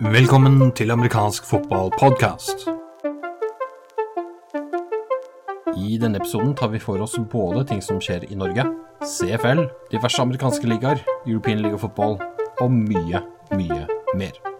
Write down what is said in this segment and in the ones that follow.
Velkommen til amerikansk fotballpodkast. I denne episoden tar vi for oss både ting som skjer i Norge, CFL, diverse amerikanske ligaer, European League of Football og mye, mye mer.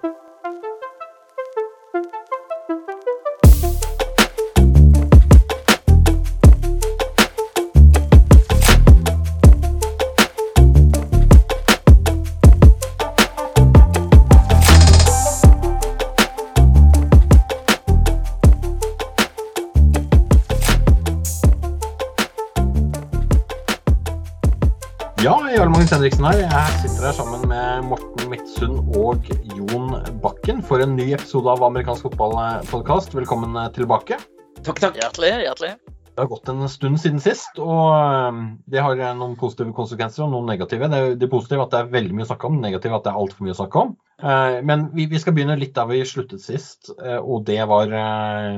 Magnus Henriksen her. Jeg sitter her sammen med Morten Midtsund og Jon Bakken for en ny episode av amerikansk fotballpodkast. Velkommen tilbake. Takk, takk. Hjertelig. hjertelig. Det har gått en stund siden sist, og det har noen positive konsekvenser og noen negative. Det, er, det positive er at det er veldig mye å snakke om, det negative er at det er altfor mye å snakke om. Eh, Men vi, vi skal begynne litt der vi sluttet sist, eh, og det var eh,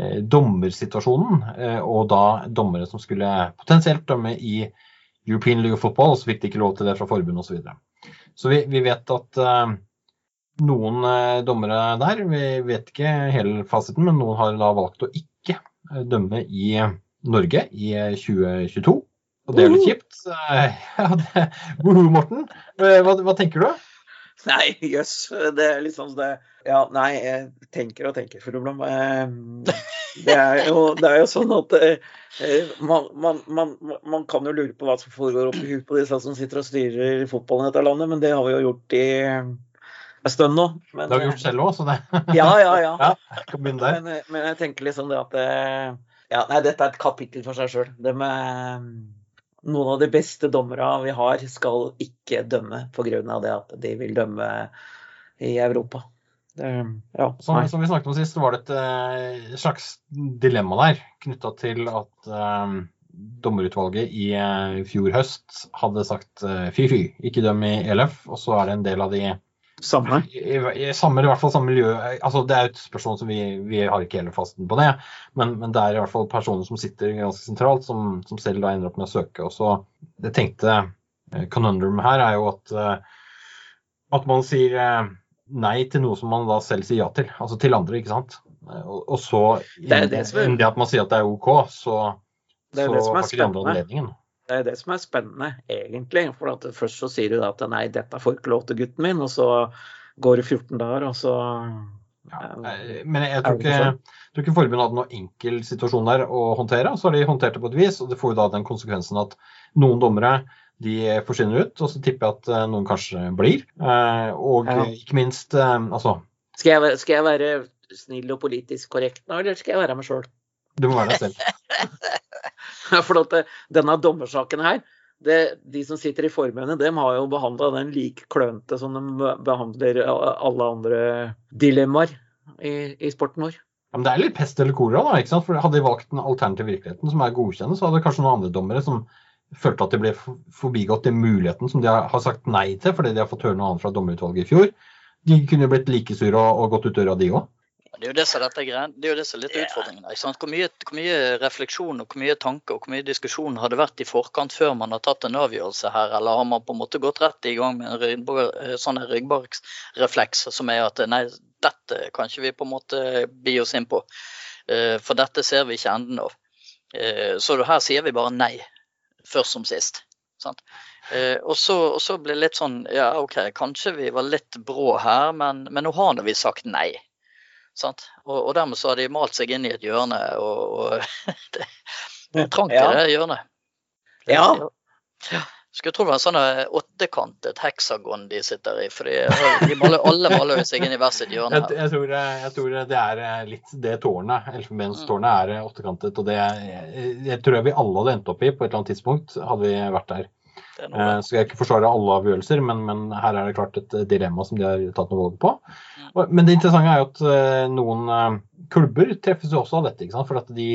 eh, dommersituasjonen. eh, Og da dommere som skulle potensielt dømme i European League of Football, og så fikk de ikke lov til det fra forbundet osv. Så, videre. så vi, vi vet at uh, noen uh, dommere der, vi vet ikke hele fasiten, men noen har da valgt å ikke eh, dømme i Norge i eh, 2022. Og det er litt kjipt. Ja, det, Morten. Hva, hva tenker du? Nei, jøss. Det er liksom det Ja, nei, jeg tenker og tenker, fru Blom. Det er jo, det er jo sånn at eh, man, man, man, man kan jo lure på hva som foregår oppi huet på disse som sitter og styrer fotballen i dette landet, men det har vi jo gjort i en stund nå. Men, Det har vi gjort selv òg, så det Ja, ja, ja. Ja, jeg. Men, eh, men jeg tenker liksom det at eh, ja, nei, Dette er et kapittel for seg sjøl. Det med noen av de beste dommerne vi har, skal ikke dømme pga. det at de vil dømme i Europa. Det, ja, Som, som vi snakket om sist, så var det et eh, slags dilemma der knytta til at eh, dommerutvalget i uh, fjor høst hadde sagt uh, fy fy, ikke døm i ELF. Og så er det en del av de Samme. i, i, samme, i hvert fall samme miljø altså Det er jo et spørsmål som vi, vi har ikke hele fasten på det, men, men det er i hvert fall personer som sitter ganske sentralt, som, som selv da ender opp med å søke. Og så Det tenkte conundrum her er jo at, at man sier nei til noe som man da selv sier ja til. Altså til andre, ikke sant. Eh, Og, og så Det det er- det at man sier at det er OK, så, Det er så det som er har ikke de andre anledningen. Det er det som er spennende, egentlig. For at først så sier du da at nei, dette får ikke lov til gutten min, og så går det 14 dager, og så Ja, eh, men jeg tror er ikke, sånn? jeg tror ikke forbundet hadde noen enkel situasjon der å håndtere. Så har de håndtert det på et vis, og det får jo da den konsekvensen at noen dommere de forsvinner ut, og så tipper jeg at eh, noen kanskje blir. Eh, Og Ja. ikke minst eh, altså, skal, jeg, være- skal jeg være snill og politisk korrekt nå, eller skal jeg være meg sjøl? du må være deg selv. For at denne dommersaken her, det, de som sitter i formøyene, dem har jo behandla den like klønete som de behandler alle andre dilemmaer i, i sporten vår. Ja, men det er litt pest eller kolera, da. ikke sant? For Hadde de valgt den alternative virkeligheten som er godkjent, så hadde kanskje noen andre dommere som følte at de ble forbigått den muligheten som de har sagt nei til fordi de har fått høre noe annet fra dommerutvalget i fjor. De kunne jo blitt like sure og, og gått ut døra, de òg. Det er jo det som er dette greien. Det er jo det som er litt Ja. utfordringen. Ikke sant? Hvor, mye, hvor mye refleksjon og hvor mye tanke og hvor mye diskusjon har det vært i forkant før man har tatt en avgjørelse her, eller har man på en måte gått rett i gang med en sånn ryggbargsrefleks som er at nei, dette kan ikke vi på en måte bi oss inn på, Eh, for dette ser vi ikke enden av. Eh, Så her sier vi bare nei, først som sist. Sant? Eh, og, så, og så ble det litt sånn Ja, OK, kanskje vi var litt brå her, men, men nå har vi sagt nei. Sant? Og, og dermed så har de malt seg inn i et hjørne, og, og det er trangt i det hjørnet. Ja. ja. Skulle tro det var en sånn eh, åttekantet heksagon de sitter i, for de, maler, alle maler seg inn i hvert sitt hjørne. Jeg, jeg, tror, jeg tror det er eh, litt det tårnet, elfenbenstårnet, er eh, åttekantet. Og det jeg, tror jeg vi alle hadde endt opp i på et eller annet tidspunkt, hadde vi vært der. Det er. Eh, Så jeg ikke forsvare alle avgjørelser, men, men her er det klart et eh, dilemma som de har tatt noe valg på. Men det interessante er jo at eh, noen eh, klubber treffes jo også av dette, for at de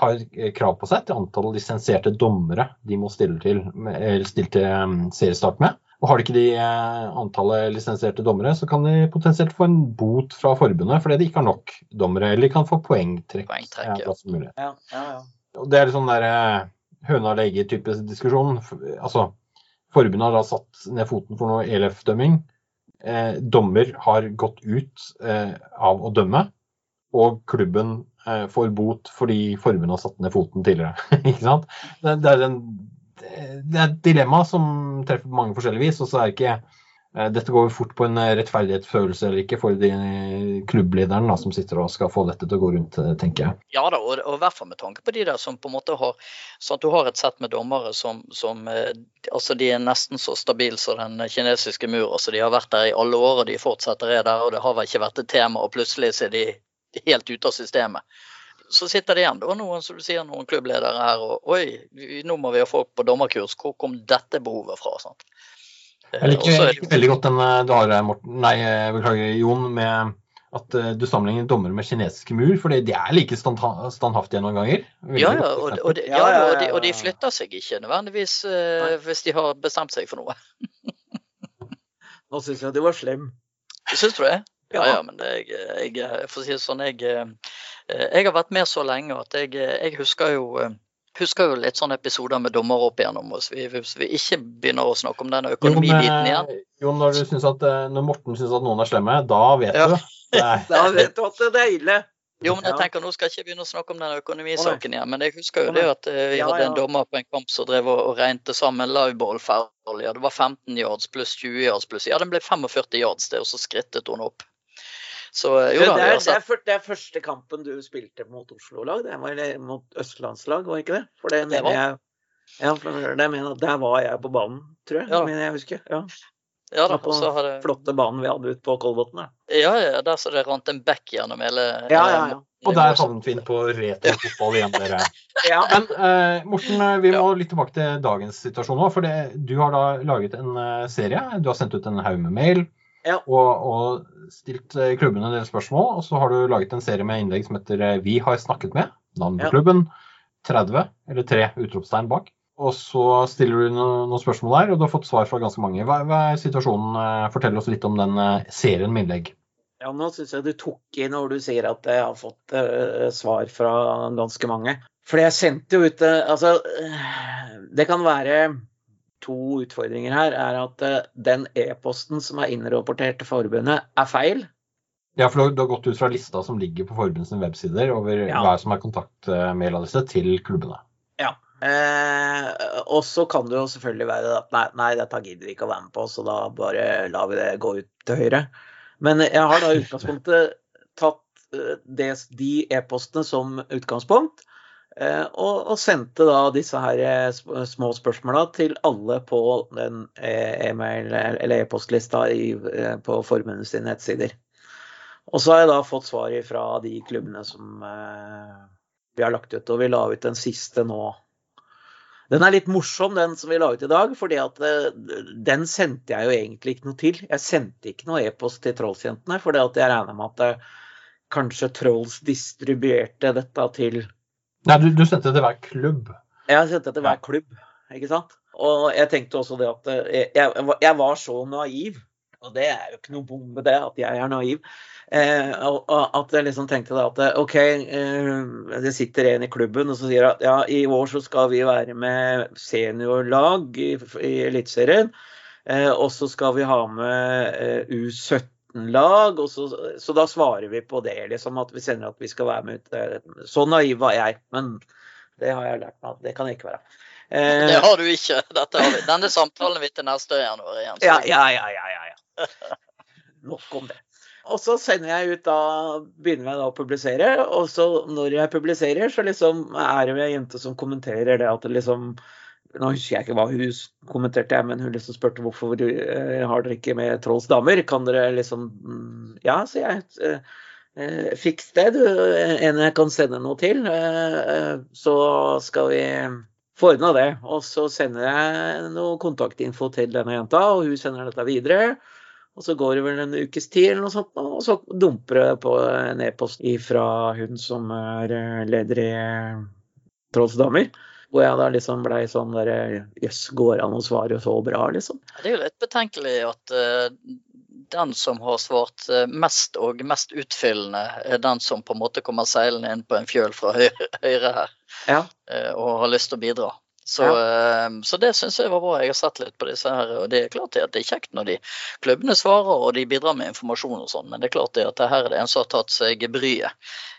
har eh, krav på seg til antall lisensierte dommere de må stille til, eller stille til eh, seriestart med. Og har de ikke de eh, antallet lisensierte dommere, så kan de potensielt få en bot fra forbundet fordi de ikke har nok dommere, eller de kan få poengtrekk. Poengtrekk, ja. Ja, ja, ja. Og det er litt sånn der eh, høna og lege-type diskusjon. Altså, Forbundet har da satt ned foten for noe ELF-dømming. Eh, dommer har gått ut eh, av å dømme, og klubben får bot fordi forbundet har satt ned foten tidligere. ikke sant? Det, er en, det er et dilemma som treffer på mange forskjellige vis. og så er ikke Eh, dette går fort på en eh, rettferdighetsfølelse eller ikke for de klubblederen da, som sitter og skal få dette til å gå rundt, eh, tenker jeg. Ja da, og, og i hvert fall med tanke på de der som på en måte har sånn at du har et sett med dommere som, som altså de er nesten så stabile som den kinesiske mur. altså De har vært der i alle år, og de fortsetter er der, og det har vel ikke vært et tema, og plutselig så er de helt ute av systemet. Så sitter det igjen da noen som du sier, noen klubbledere her og oi, nå må vi ha folk på dommerkurs. Hvor kom dette behovet fra? Sant? Jeg liker, liker veldig godt den eh, du har, her, Morten, nei, eh, beklager, Jon, med at du sammenligner dommer med kinesiske mur, for de er like standhaftige noen ganger. Ja, ja, og, og, de, ja, og, de, og, de, flytter seg ikke nødvendigvis uh, hvis de har bestemt seg for noe. Nå syns jeg du var slem. Syns du det? Ja, ja, men det, jeg, jeg, for å si det sånn, jeg, jeg har vært med så lenge at jeg, jeg husker jo husker jo litt sånne episoder med dommer opp igjennom oss. Vi, hvis vi ikke begynner å snakke om den økonomibiten igjen. Jo, når, at, eh, når Morten syns at noen er slemme, da vet ja. du. da vet du at det er ille. Jo, men jeg tenker Nå skal jeg ikke begynne å snakke om den økonomisaken igjen, men jeg husker jo det at vi hadde en dommer på en kamp som drev og, og regnet sammen liveball-ferdig. Ja, det var 15 yards pluss 20 yards pluss Ja, den ble 45 yards, det, og så skrittet hun opp. Så, jo, da, det, er, det, er, det, er, første kampen du spilte mot Oslo-lag. Det var mot østlandslag, var ikke det? For det, det var. Jeg, ja, for det mener, der var jeg på banen, tror jeg. Ja. mener jeg husker. Ja. Ja, da, på den det... flotte banen vi hadde ute på Kolbotn. Ja, ja, der så det rant en bekk gjennom hele Ja, ja, ja. Og der havnet vi inn på retrofotball igjen, dere. ja. Men uh, Morten, eh, vi må litt tilbake til dagens situasjon nå. For det, du har da laget en uh, serie. Du har sendt ut en haug med mail. Ja. Og, og, stilt klubbene klubben en del spørsmål. Og så har du laget en serie med innlegg som heter eh, 'Vi har snakket med'. Navn på ja. klubben. 30, eller tre utropstegn bak. Og så stiller du noen spørsmål der, og du har fått svar fra ganske mange. Hva, hva er situasjonen? Eh, fortell oss litt om den serien med innlegg. Ja, Nå syns jeg du tok i når du sier at jeg har fått uh, svar fra ganske mange. For jeg sendte jo ut uh, Altså, uh, det kan være to utfordringer her, er at eh, den e-posten som er innrapportert til forbundet, er feil. Ja, for du har gått ut fra lista som ligger på forbundets websider over ja. hva som er kontaktmailadresse til klubbene. Ja. Eh, og så kan det jo selvfølgelig være at nei, nei, dette gidder vi ikke å være med på, så da bare lar vi det gå ut til høyre. Men jeg har da i utgangspunktet tatt eh, de e-postene som utgangspunkt. Eh, og, og, sendte da disse her eh, små spørsmåla til alle på den eh, e-mail- eller e-postlista på forbundets nettsider. Og så har jeg da fått svar fra de klubbene som vi har lagt ut. Og vi la ut den siste nå. Den er litt morsom, den som vi la ut i dag. fordi at den sendte jeg jo egentlig ikke noe til. Jeg sendte ikke noe e-post til Trollsjentene, at jeg regna med at kanskje Trolls distribuerte dette til Nei, du, du sendte til hver klubb? Jeg sendte til hver klubb, ikke sant. Og jeg tenkte også det at eh, jeg, jeg var så naiv, og det er jo ikke noe bombe det, at jeg er naiv. Eh, at jeg liksom tenkte da at OK, eh, det sitter en i klubben og så sier at ja, i år så skal vi være med seniorlag i, i Eliteserien. Eh, og så skal vi ha med eh, U17 lag, så, så, da svarer vi på det, liksom, at vi sender at vi skal være med ut. Så naiv var jeg, men det har jeg lært meg at det kan jeg ikke være. Eh, det har du ikke. Har vi. Denne samtalen vi til neste januar igjen. Ja, ja, ja, ja, ja, ja. Nok om det. Og så sender jeg ut da, begynner jeg da å publisere, og så når jeg publiserer, så liksom er det ei jente som kommenterer det at det liksom nå husker jeg ikke hva hun kommenterte, men hun liksom spurte hvorfor uh, har dere ikke med Trolls damer. Kan dere liksom mm, Ja, så jeg. Fiks det, du. En jeg kan sende noe til. Uh, så skal vi få ordna det. Og så sender jeg noe kontaktinfo til denne jenta, og hun sender dette videre. Og så går det vel en ukes tid, eller noe sånt, og så dumper det på en e-post fra hun som er leder i Trolls damer. Hvor jeg da liksom blei sånn derre Jøss, går an å svare så bra, liksom? Det er jo litt betenkelig at uh, den som har svart eh, mest og mest utfyllende, er den som på en måte kommer seilende inn på en fjøl fra høyre, høyre her ja. uh, og har lyst til å bidra. Så, ja. så det syns jeg var bra. Jeg har sett litt på disse her, og det er klart at det er kjekt når de klubbene svarer og de bidrar med informasjon og sånn, men det er klart at her er det en som har tatt seg bryet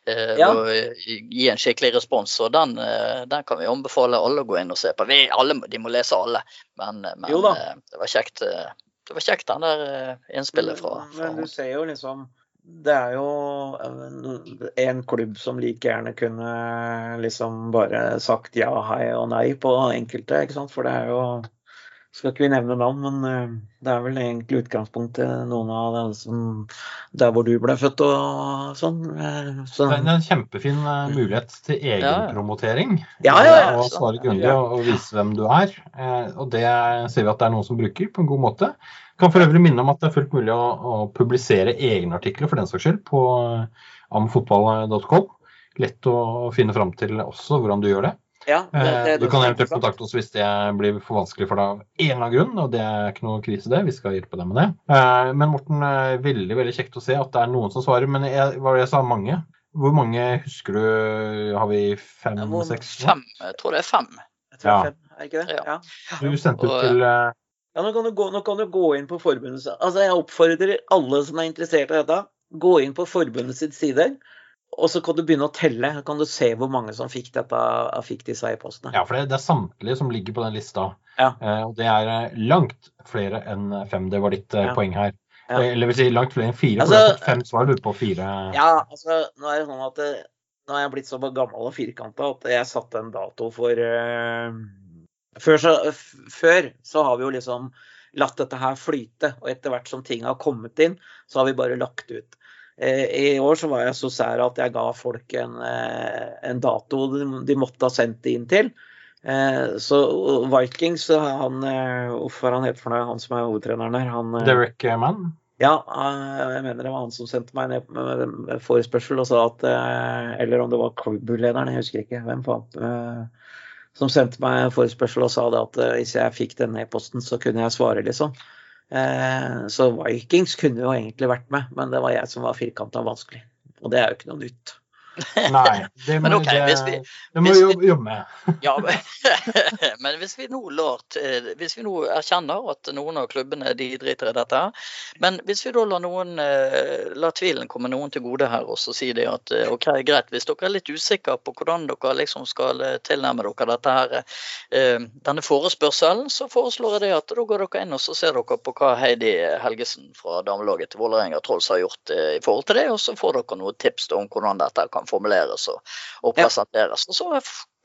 eh, ja. Og gi en skikkelig respons. Og den, den, kan vi anbefale alle å gå inn og se på. Vi, alle, de må lese alle, men, men det var kjekt. Det var kjekt den der innspillet fra, fra Men du ser jo liksom det er jo en klubb som like gjerne kunne liksom bare sagt ja, hei og nei på enkelte, ikke sant. For det er jo Skal ikke vi nevne navn, men eh, det er vel egentlig utgangspunktet noen av dem som Der hvor du ble født og sånn. Eh, så. Det er en kjempefin eh, mulighet til egenpromotering. Ja, ja, ja. Og svare grundig og vise hvem du er. Og det ser vi at det er noen som bruker på en god måte. Kan for øvrig minne om at det er fullt mulig å, å publisere egne artikler for den saks skyld på eh, amfotball.com. Lett å finne fram til også hvordan du gjør det. Ja, det, det, det, du kan eventuelt kontakte oss hvis det blir for vanskelig for deg av en eller annen grunn, og det er ikke noe krise, det. Vi skal hjelpe deg med det. Eh, men Morten, eh, veldig veldig kjekt å se at det er noen som svarer. Men jeg, hva var det jeg sa, mange? Hvor mange husker du? Har vi fem, seks? Fem, jeg tror det er fem. Jeg tror ja. fem, er ikke det? Ja. Du sendte ut til ja, nå kan, du gå, kan du gå inn på forbundets Altså, jeg oppfordrer alle som er interessert i dette, gå inn på forbundets sider. Og så kan du begynne å telle. Kan du se hvor mange som fikk, dette, fikk disse e-postene. Ja, for det, det, er samtlige som ligger på den lista. Ja. Eh, og det er eh, langt flere enn fem. Det var ditt eh, ja. poeng her. Ja. Eh, eller vil si langt flere enn fire. Altså, for det er fem svar på fire. Ja, altså nå er det sånn at det, nå er jeg blitt så gammel og firkanta at jeg satte en dato for uh, før så, før så, har vi jo liksom latt dette her flyte, og etter hvert som ting har kommet inn, så har vi bare lagt ut. Eh, I år så var jeg så sær at jeg ga folk en, eh, en dato de måtte ha sendt det inn til. Eh, så Vikings, han Hvorfor han heter for noe, han som er hovedtreneren her? Han, Derek Mann? Ja, jeg mener det var han som sendte meg med forespørsel og sa at Eller om det var klubblederen, jeg husker ikke. Hvem faen som sendte meg en forespørsel og sa det at uh, hvis jeg fikk denne e-posten, så kunne jeg svare, liksom. Eh, så Vikings kunne jo egentlig vært med, men det var jeg som var firkanta vanskelig. Og det er jo ikke noe nytt. Nei, det må, okay, vi, det må vi jobbe med. ja, men hvis vi, nå lar, hvis vi nå erkjenner at noen av klubbene de driter i dette, men hvis vi da lar noen lar la tvilen komme noen til gode her og så si det at eh, ok, greit, hvis dere er litt usikre på hvordan dere liksom skal eh, tilnærme dere dette her, denne forespørselen, så foreslår jeg det at da går dere inn og så ser dere på hva Heidi Helgesen fra damelaget til Vålerenga Trolls har gjort i forhold til det, og så får dere noen tips om hvordan dette kan formuleres og, og presenteres. Og så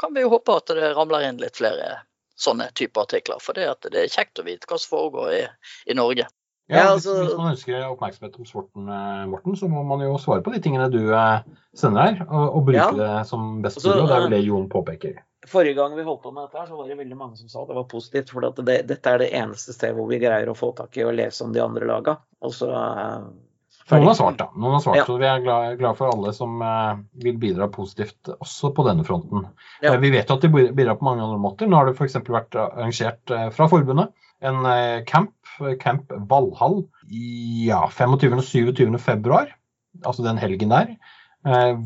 kan vi jo håpe at det ramler inn litt flere sånne typer artikler. For det, det er kjekt å vite hva som foregår i, i Norge. Ja, altså, hvis, man ønsker oppmerksomhet om sporten, eh, Morten, så må man jo svare på de tingene du eh, sender her, og, og bruke ja. det som best mulig. og Det er vel det Jon påpeker. Forrige gang vi holdt på med dette, her, så var det veldig mange som sa det var positivt. For det, dette er det eneste stedet hvor vi greier å få tak i og lese om de andre laga. Og så eh, noen har svart, da. Noen har svart, ja. så Vi er glad, glad, for alle som uh, vil bidra positivt også på denne fronten. Ja. Uh, vi vet jo at de bidrar på mange andre måter. Nå har det f.eks. vært arrangert uh, fra forbundet en camp, Camp Valhall, i ja, 25. og 27. februar. Altså den helgen der.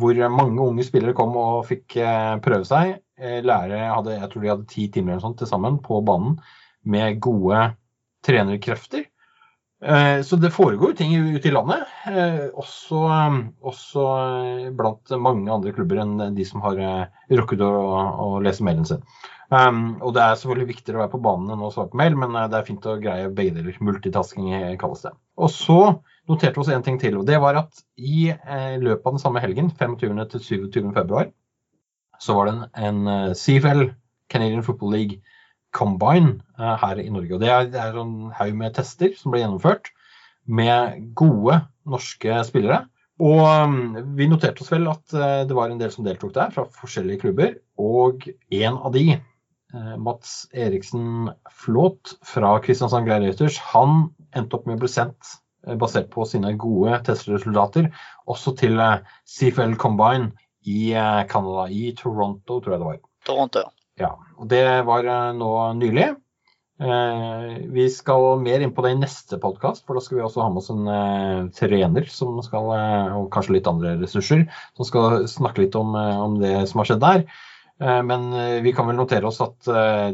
hvor mange unge spillere kom og fikk prøve seg. Lærere hadde, jeg tror de hadde ti timer eller sånt til sammen på banen med gode trenerkrefter. Eh, så det foregår ting ute i landet, eh, også, også, blant mange andre klubber enn de som har eh, rukket å, å lese mailen sin. Um, og det er selvfølgelig viktigere å være på banen enn å svare på mail, men det er fint å greie begge deler. Multitasking kalles det. Og så noterte vi oss en ting til, og det var at i løpet av den samme helgen, 25. til 27. februar, så var det en, en CFL, Canadian Football League, Combine eh, her i Norge. og Det er, det er en haug med tester som ble gjennomført med gode norske spillere. Og mm, vi noterte oss vel at eh, det var en del som deltok der, fra forskjellige klubber. Og en av de, eh, Mats Eriksen Flåt fra Kristiansand Gladiators, han endte opp med å bli sendt, basert på sine gode testresultater, også til CFL Combine i Canada, i Toronto, tror jeg det var. Toronto, ja. Ja, og Det var eh, nå nylig. Eh, vi skal mer inn på det i neste podkast, for da skal vi også ha med oss en uh, trener som skal, og kanskje litt andre ressurser, som skal snakke litt om, om det som har skjedd der. Men vi kan vel notere oss at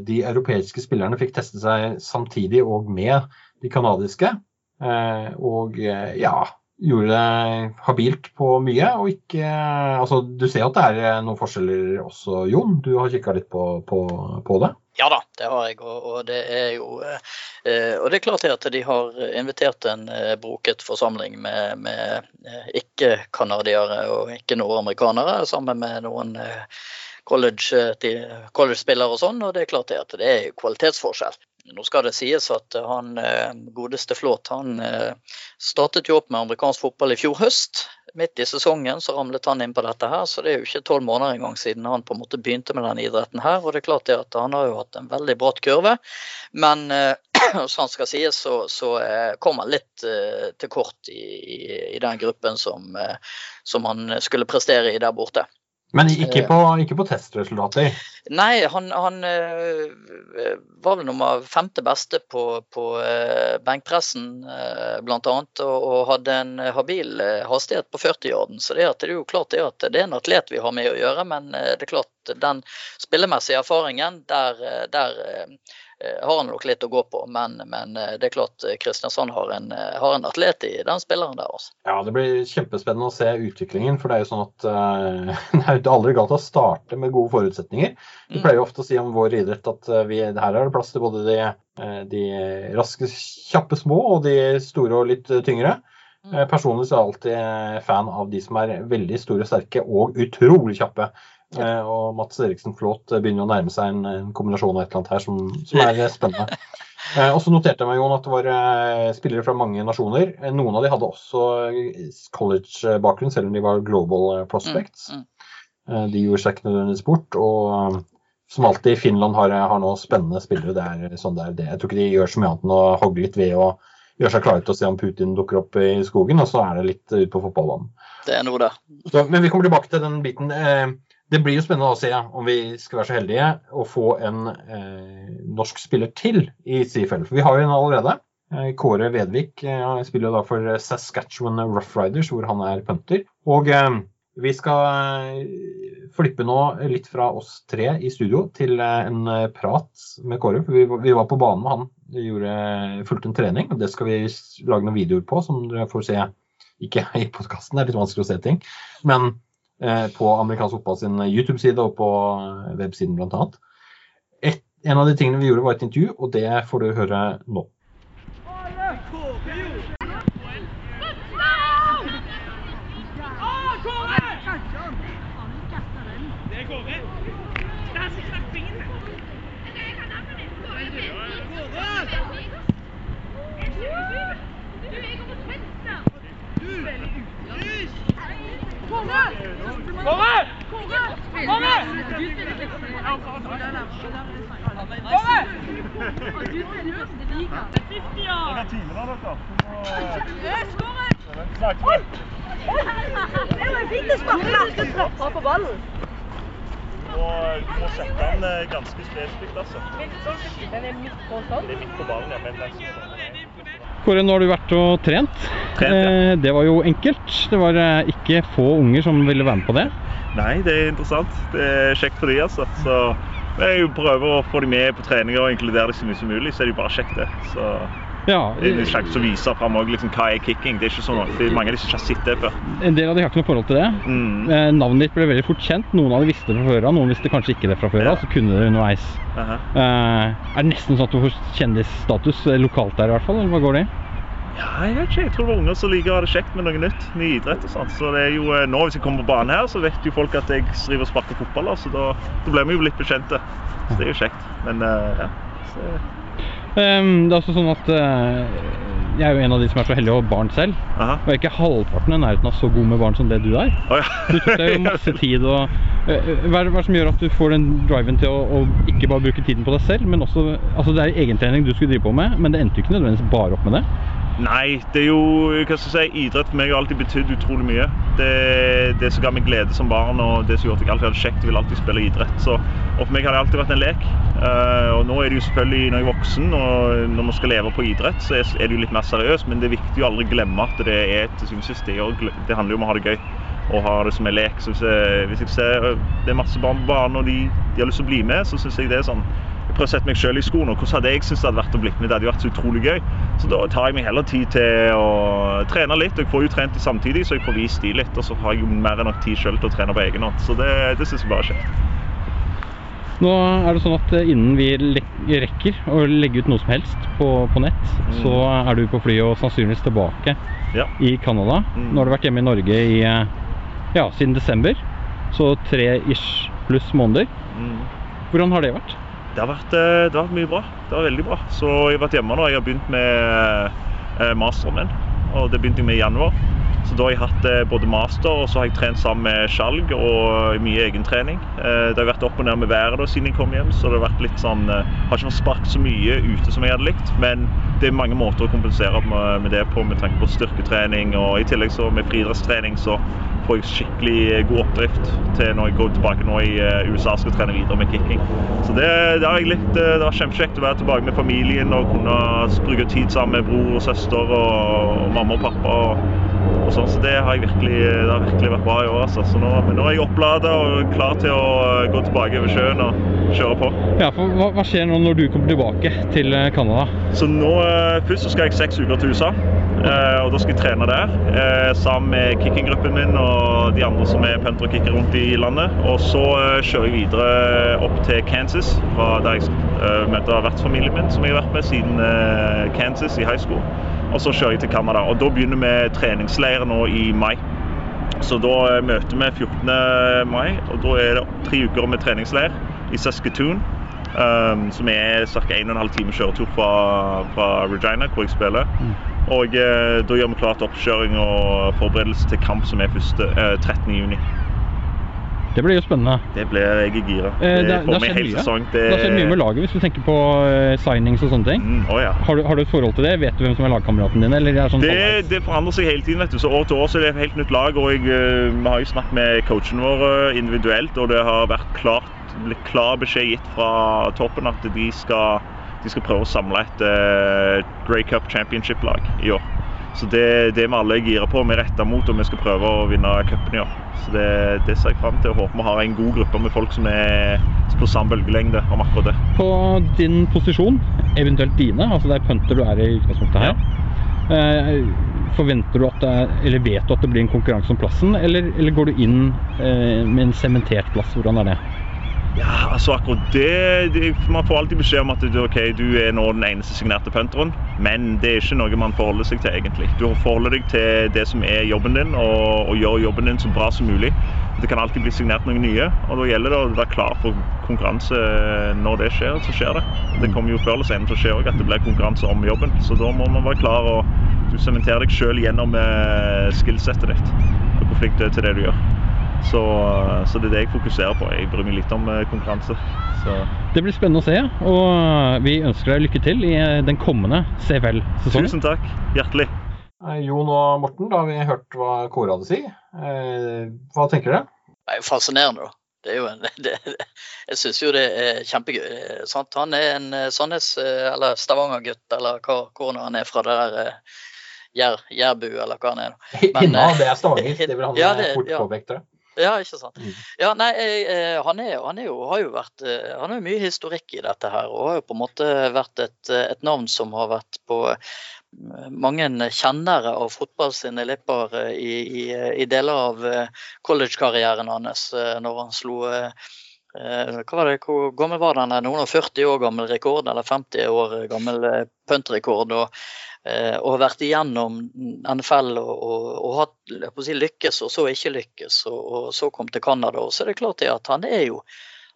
de europeiske spillerne fikk teste seg samtidig og med de canadiske. Og ja, gjorde det habilt på mye. Og ikke Altså, du ser at det er eh, noen forskjeller også, Jon. Du har kikka litt på, på, på, det? Ja da, det har jeg. Og, og det er jo eh, Og det er klart at de har invitert en eh, broket forsamling med, med ikke-canadiere og ikke-nordamerikanere, sammen med noen college-spillere college og sånn. Og det er klart at det er kvalitetsforskjell. Nå skal det sies at han eh, godeste Flåt han eh, startet jo opp med amerikansk fotball i fjor høst. Midt i sesongen så ramlet han inn på dette her, så det er jo ikke tolv måneder engang siden han på en måte begynte med denne idretten her. Og det er klart det at han har jo hatt en veldig bratt kurve. Men han skal sies, så, så kom han litt til kort i, i den gruppen som, som han skulle prestere i der borte. Men ikke på, ikke på testresultater? Nei, han, han uh, var vel nummer femte beste på, på uh, benkpressen bl.a. Og, og hadde en habil hastighet på 40-yarden. Så det, det, er jo klart det at det er en atlet vi har med å gjøre, men det er klart den spillemessige erfaringen, der, der Eh, har han nok litt å gå på, men, men eh, det er klart eh, Kristiansand har en, har en, atlet i den spilleren der. Også. Ja, Det blir kjempespennende å se utviklingen. for Det er jo sånn at uh, det er aldri galt å starte med gode forutsetninger. Vi pleier jo ofte å si om vår idrett at vi, her er det plass til både de, de raske, kjappe små og de store og litt tyngre. Mm. Personlig så er jeg alltid fan av de som er veldig store, sterke og utrolig kjappe. Ja. Eh, og Mats Eriksen Flåt eh, begynner å nærme seg en, en kombinasjon av et eller annet her som, som er eh, spennende. og så noterte jeg meg Jon, at det var spillere fra mange nasjoner. Noen av de hadde også college-bakgrunn, selv om de var global prospects. Mm, mm. de gjorde seg ikke nødvendigvis bort. Og som alltid, Finland har, har nå spennende spillere. Det er sånn det er det. Jeg tror ikke de gjør så mye annet enn å hogge litt ved og gjøre seg klare til å se om Putin dukker opp i skogen, og så er det litt ut på fotballbanen. Det er noe, da. Så, men vi kommer tilbake til den biten. Eh, det blir jo spennende å se om vi skal være så heldige å få en eh, norsk spiller til i CFL. For vi har jo en allerede. Eh, Kåre Vedvik eh, spiller da for Saskatchewan Rough Riders, hvor han er punter. Og eh, vi skal eh, flippe nå litt fra oss tre i studio til eh, en prat med Kåre. For vi, vi var på banen med han. Gjorde, fulgte en trening, og det skal vi lage noen videoer på, som dere får se. Ikke i podkasten, det er litt vanskelig å se ting. Men Eh, på amerikansk fotball sin YouTube-side og på eh, websiden bl.a. En av de tingene vi gjorde, var et intervju, og det får du høre nå. Kåre! Kåre! Kåre! Det var fint å sparke trappa på ballen. Og du må sette den eh, ganske spesifikt, altså. Den er midt på sånn? Er ballen, ja. Men den Kåre, nå har du vært og trent. trent ja. Eh, det var jo enkelt. Det var eh, ikke få unger som ville være med på det. Nei, det er interessant. Det er kjekt for de, altså. Så vi prøver å få dem med på treninger og inkludere dem så mye som mulig, så er det jo bare kjekt, det. Så ja, det er en sjanse å vise fram liksom, hva er kicking. Det er ikke sånn det er mange av de som ikke har sett det før. En del av de har ikke noe forhold til det. Mm. Eh, navnet ditt ble veldig fort kjent. Noen av de visste det fra før av, noen visste kanskje ikke det fra før av. Ja. Så kunne det underveis. Uh -huh. eh, er det nesten sånn at du får kjendisstatus lokalt der i hvert fall, eller hva går det i? Ja, jeg vet ikke. Jeg tror det var unger som liker å ha det kjekt med noe nytt. Ny idrett og sånt. Så det er jo eh, nå hvis jeg kommer på banen her, så vet jo folk at jeg driver og sparker fotball. Så da, da blir vi jo litt bekjente. Så det er jo kjekt. Men uh, ja. Så... Um, det er også sånn at uh, jeg er jo en av de som er så heldig å ha barn selv. Aha. Og jeg er ikke halvparten i nærheten av så god med barn som det du er. Oh, ja. du tok deg jo masse tid og uh, hva, er det, som gjør at du får den driven til å, å, ikke bare bruke tiden på deg selv, men også Altså det er egentrening du skulle drive på med, men det endte jo ikke nødvendigvis bare opp med det. Nei, det er jo hva skal jeg si, idrett for meg har alltid betydd utrolig mye. Det, det som ga meg glede som barn og det som gjorde at jeg alltid hadde kjekt, jeg vil alltid spille idrett. Så, og for meg har det alltid vært en lek. Uh, og nå er det jo selvfølgelig når jeg er voksen og når man skal leve på idrett, så er det jo litt mer seriøst. Men det er viktig å aldri glemme at det er til syvende og sist det, det handler jo om å ha det gøy. og ha det som en lek. Så hvis jeg, hvis jeg ser det er masse barn på banen og de, de har lyst til å bli med, så syns jeg det er sånn Jeg prøver å sette meg selv i skoene. Hvordan hadde jeg syntes det hadde vært å bli med? Det hadde vært så utrolig gøy. Så da tar jeg meg heller tid til å trene litt. Jeg får jo trent samtidig, så jeg får vist de litt. Og så har jeg jo mer enn nok tid selv til å trene på egen hånd. Så det, det syns jeg bare er kjekt. Nå er det sånn at eh, innen vi rekker å legge ut noe som helst på, på nett, så er du på flyet og sannsynligvis tilbake Ja. i Canada. Mm. Nå har du vært hjemme i Norge i, ja, siden desember, så tre ish pluss måneder. Mm. Hvordan har det vært? Det har, vært, eh, det har vært mye bra. Det var veldig bra. Så jeg har vært hjemme nå. Jeg har begynt med eh, masteren min, og det begynte jeg med i januar. Så da har jeg hatt eh, både master, og så har jeg trent sammen med Skjalg og mye egentrening. Eh, Det har vært opp og ned med været da siden jeg kom hjem, så det har vært litt sånn eh, Har ikke sparket så mye ute som jeg hadde likt, men det er mange måter å kompensere med, det på med tanke på styrketrening, og i tillegg så med friidrettstrening så får jeg skikkelig eh, god oppdrift til når jeg går tilbake nå i eh, USA skal trene videre med kicking. Så det, det har jeg likt. eh, Det var kjempekjekt å være tilbake med familien og kunne bruke tid sammen med bror og søster og mamma og pappa. Og sånn, så Det har jeg virkelig, det har virkelig vært bra i år. Altså. Så nå, nå er jeg opplada og klar til å eh, gå tilbake over sjøen og kjøre på. Ja, for hva, hva skjer nå når du kommer tilbake til eh, Canada? Så nå, eh, Først så skal jeg seks uker til USA, eh, og da skal jeg trene der. eh, Sammen med kickinggruppen min og de andre som er punter og kicker rundt i landet. Og så kjører jeg videre opp til Kansas, fra der jeg møter vertsfamilien min, som jeg har vært med siden Kansas i high school. Og så kjører jeg til Canada. Og da begynner vi treningsleir nå i mai. Så da eh, møter vi 14. mai, og da er det tre uker med treningsleir i Saskatoon. Um, som er ca. 1 12 time kjøretur fra, fra Regina, hvor jeg spiller. Og eh, da gjør vi klart oppkjøring og forberedelse til kamp som er første, eh, 13. Det blir jo spennende. Det blir jeg gira. Eh, Det det, får meg sesong. Det har skjedd mye med laget hvis du tenker på eh, signings og sånne ting. Mm, å ja. Har du, har du et forhold til det? Vet du hvem som er lagkameraten din? Eller er sånn Det, det forandrer seg hele tiden. vet du. Så År til år så er det et helt nytt lag. og jeg, eh, Vi har jo snakket med coachen vår individuelt, og det har vært klart, blitt klar beskjed gitt fra toppen at de skal, de skal prøve å samle et uh, Grey Cup Championship-lag i år. Så det, det er vi alle gira på. Vi retter mot og vi skal prøve å vinne cupen i år. Så det, det ser jeg fram til. og Håper vi har en god gruppe med folk som er på samme bølgelengde om akkurat det. På din posisjon, eventuelt dine, altså det er punter du er i utgangspunktet her, Ja. forventer du at det er, eller vet du at det blir en konkurranse om plassen, eller, eller går du inn eh, med en sementert plass? Hvordan er det? Ja, altså akkurat det, det Man får alltid beskjed om at du, okay, du er nå den eneste signerte punteren, men det er ikke noe man forholder seg til egentlig. Du forholder deg til det som er jobben din, og, og gjør jobben din så bra som mulig. Det kan alltid bli signert noen nye, og da gjelder det å være klar for konkurranse når det skjer. så skjer Det Det kommer jo før eller senere til å skje også, at det blir konkurranse om jobben. Så da må man være klar og du sementerer deg sjøl gjennom eh, skillsettet ditt. Og hvor flink du er til det du gjør. Så, så det er det jeg fokuserer på. Jeg bryr meg litt om eh, konkurranse. Så Det blir spennende å se, og vi ønsker deg lykke til i eh, den kommende CFL-sesongen. tusen takk. Hjertelig. Eh, Jon og Morten, da har vi hørt hva Kåre hadde å si. Eh, Hva tenker dere? Det er jo fascinerende, da. Det er jo en, det, jeg syns jo det er kjempegøy. eh, Sant? Han er en eh, Sandnes- eh, eller Stavanger-gutt, eller hva, hvor nå han er fra. det der eh, Jær, Jærbu, eller hva han er. Men, Hinna, eh, det er Stavanger. Det vil han ja, eh, det- fort ja. påpekte. Ja, ikke sant. Mm. Ja, nei, eh, han, er, han er jo, har jo vært eh, Han har jo mye historikk i dette her, og har jo på en måte vært et, eh, et navn som har vært på mange kjennere av fotball sine lepper eh, i, i, i deler av collegekarrieren hans, når han slo hva var det, Hvor gammel var han? Noen og 40 år gammel rekord, eller 50 år gammel puntrekord. og og har vært igjennom NFL og, og, og hatt si, lykkes, og så ikke lykkes, og, og så kom til Canada. Og så er det klart det at han er jo,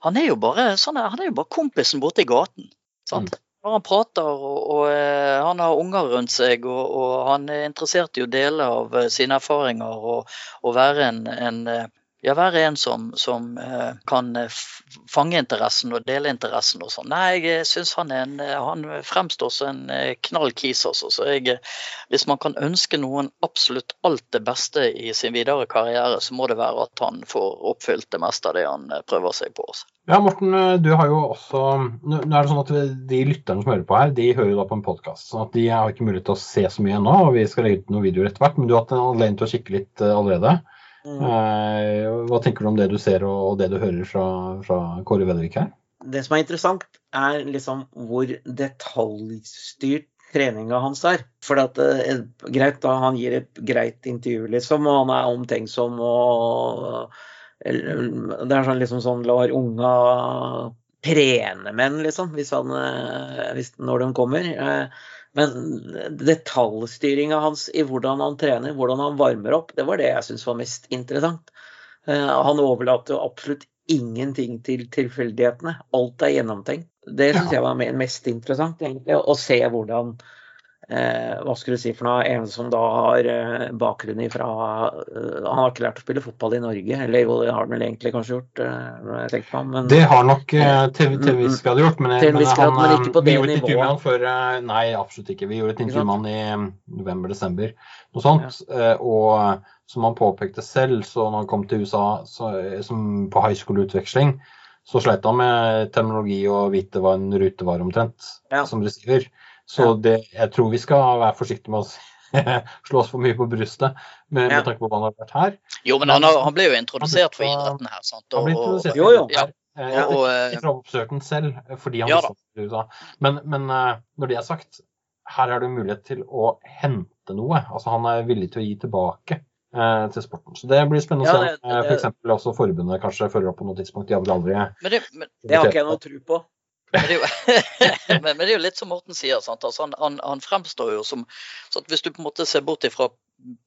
han er jo bare sånn, han er jo bare kompisen borte i gaten. sant? Når han prater og, og eh, han har unger rundt seg, og, og han er interessert i å dele av eh, sine erfaringer og, og være en, en eh, ja, være en som, som eh, kan eh, fange interessen og dele interessen og sånn. Nei, jeg syns han en eh, Han fremstår som en eh, knall kis, altså. Så jeg, eh, hvis man kan ønske noen absolutt alt det beste i sin videre karriere, så må det være at han får oppfylt det meste av det han eh, prøver seg på. Også. Ja, Morten, eh, du har jo også Nå er det sånn at De lytterne som hører på her, de hører da på en podkast. Sånn de har ikke mulighet til å se så mye ennå. og Vi skal legge ut noen videoer etter hvert, men du har hatt en anledning til å kikke litt eh, allerede. Mm. Eh, hva tenker du om det du ser og, det du hører fra, fra Kåre Vedvik her? Det som er interessant, er liksom hvor detaljstyrt treninga hans er. For at, eh, greit, da han gir et greit intervju, liksom, og han er omtenksom og Det er sånn liksom sånn lar unga trene menn, liksom, hvis han, eh, hvis, når de kommer. Eh, Men detaljstyringa hans i hvordan han trener, hvordan han varmer opp, det var det jeg syntes var mest interessant. Eh, Han overlater jo absolutt ingenting til tilfeldighetene. Alt er gjennomtenkt. Det syns jeg var mest interessant, egentlig. Å se hvordan eh, Hva skulle du si for noe? En som da har eh, bakgrunn ifra eh, Han har ikke lært å spille fotball i Norge, eller jo, det har han vel egentlig kanskje gjort, eh, jeg meg men Det har nok eh, til, til en viss grad gjort, men, Til en viss grad, men ikke på vi det gjorde et intervju med han før Nei, absolutt ikke. Vi gjorde et intervju med han i november-desember, noe sånt. eh, Og som han påpekte selv, så når han kom til USA så, som på high school-utveksling, så sleit han med terminologi og vite hva en rute var omtrent, Ja. som receiver. Så det, jeg tror vi skal være forsiktige med å slå oss for mye på brystet med, med tanke på hva han har vært her. Jo, men han, har, han ble jo introdusert for Han idretten her. sant? Han ble Og- og- introdusert Jo, jo. Ja. Eh, og, jeg eh, ikke oppsøkt den selv, eh, fordi han Ja visste USA. Men, men når det er sagt, her er det mulighet til å hente noe. Altså Han er villig til å gi tilbake eh, til sporten. Så det blir spennende å se om eh, for også forbundet kanskje følger opp på noe tidspunkt. De har aldri Men det, men, det har ikke jeg noe tro på. Men det, jo, men, men det er jo litt som Morten sier. Altså, han, han, han fremstår jo som så Hvis du på en måte ser bort ifra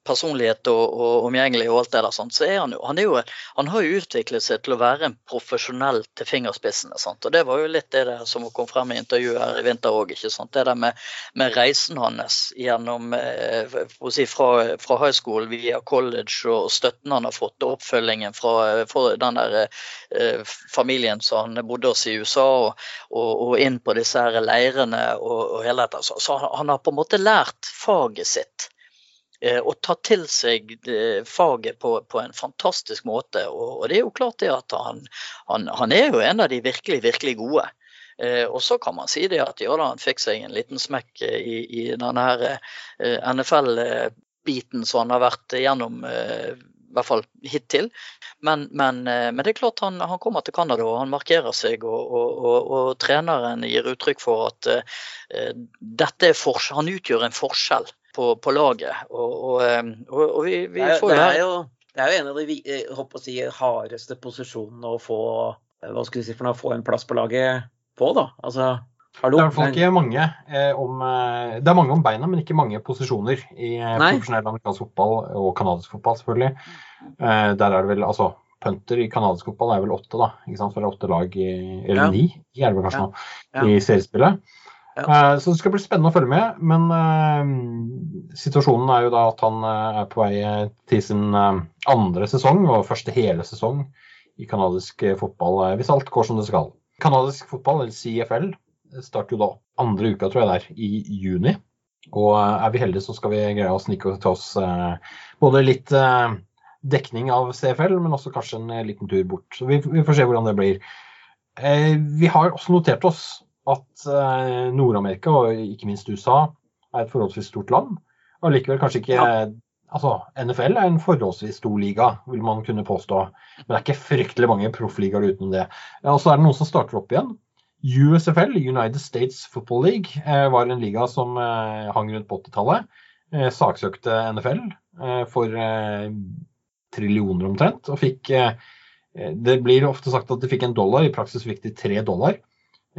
personlighet og, og omgjengelig og alt det der, sant? så er han jo han, er jo han har jo utviklet seg til å være en profesjonell til fingerspissene. Sant? Og Det var jo litt det der som kom frem i intervjuet her i vinter òg. Det der med, med reisen hans gjennom eh, si, fra, fra high school via college og støtten han har fått, og oppfølgingen fra, fra den der eh, familien som han bodde hos i USA. og og, og inn på disse her leirene og, og hele dette. Så, så han, han har på en måte lært faget sitt. Eh, Og tar til seg eh, faget på, på en fantastisk måte. Og, det er jo klart det at han, han, han er jo en av de virkelig, virkelig gode. Eh, og så kan man si det at ja da, han fikk seg en liten smekk eh, i, i denne eh, NFL-biten som han har vært igjennom, eh, i hvert fall hittil. Men, men, eh, men det er klart han, han kommer til Canada og han markerer seg, og, og, og, og treneren gir uttrykk for at uh, dette er han utgjør en forskjell på, på laget. Og, og, eh, og, og vi, vi Det er, får det, er jo, det er jo en av de eh, håper å si, hardeste posisjonene å få eh, hva skal si for noe, få en plass på laget på, da. Altså, hallo. Det er i hvert fall ikke mange eh, om eh, Det er mange om beina, men ikke mange posisjoner i Nei. profesjonell amerikansk fotball og canadisk fotball, selvfølgelig. Eh, der er det vel altså Punter i canadisk fotball er vel åtte, da. ikke sant? For det er åtte lag i Eller Ja. ni, i kanskje Ja. Ja. i seriespillet. Ja. Eh, så det skal bli spennende å følge med. Men uh, situasjonen er jo da at han eh, er på vei til sin andre sesong og første hele sesong i canadisk fotball, hvis alt går som det skal. Canadisk fotball, eller CFL, starter jo da andre uka, tror jeg det er, i juni. Og er vi heldige, så skal vi greie å snike til oss uh, både litt uh, dekning av CFL, men også kanskje en liten tur bort. Så vi, vi får se hvordan det blir. Vi har også notert oss at eh, Nord-Amerika, og ikke minst USA, er et forholdsvis stort land. Og likevel kanskje ikke Altså, NFL er en forholdsvis stor liga, vil man kunne påstå. Men det er ikke fryktelig mange proffligaer utenom det. Ja, Og så er det noen som starter opp igjen. USFL, United States Football League, eh, var en liga som eh, hang rundt på 80-tallet. Eh, saksøkte NFL for trillioner omtrent, og fikk Det blir ofte sagt at de fikk en dollar, i praksis fikk de tre dollar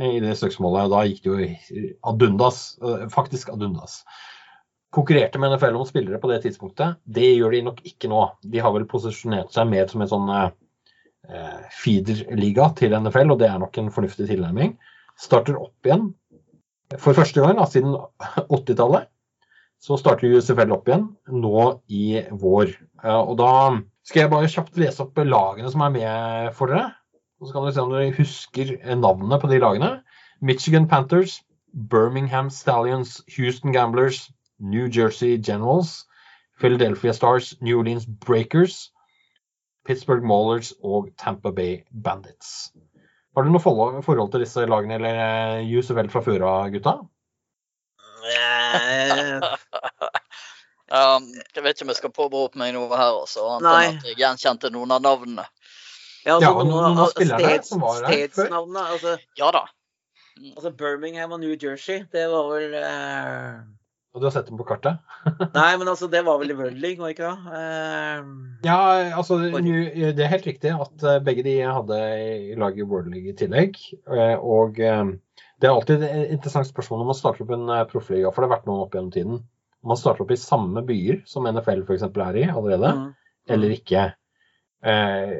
i det søksmålet. Da gikk det jo ad undas, eh, faktisk ad undas. Konkurrerte med NFL om spillere på det tidspunktet. Det gjør de nok ikke nå. De har vel posisjonert seg mer som en sånn eh, feeder-liga til NFL, og det er nok en fornuftig tilnærming. Starter opp igjen for første gang da, siden 80-tallet. Så starter USFL opp igjen nå i vår. Ja, og da skal jeg bare kjapt lese opp lagene som er med for dere. Og så kan dere se om dere husker navnene på de lagene. Michigan Panthers, Birmingham Stallions, Houston Gamblers, New Jersey Generals, Philadelphia Stars, New Orleans Breakers, Pittsburgh Maulers og Tampa Bay Bandits. Har du noe forhold, til disse lagene eller jus og vel fra før av, gutta? um, jeg vet ikke om jeg skal påberope meg noe her, også, Annet Nei. enn at jeg gjenkjente noen av navnene. Ja, Ja, altså, og noen av spillerne som var her før. Altså, Ja da. altså Birmingham og New Jersey, det var vel eh, Og du har sett dem på kartet? Nei, men altså, det var vel i World League, var det ikke det? Eh, Ja, altså New- det er helt riktig at eh, begge de hadde i laget World League i tillegg. eh, Og eh, det er alltid et interessant spørsmål når man starter opp en proffliga, for det har vært noen opp gjennom tiden. Man starter opp i samme byer som NFL f.eks. er i allerede, mm. eller ikke. Eh,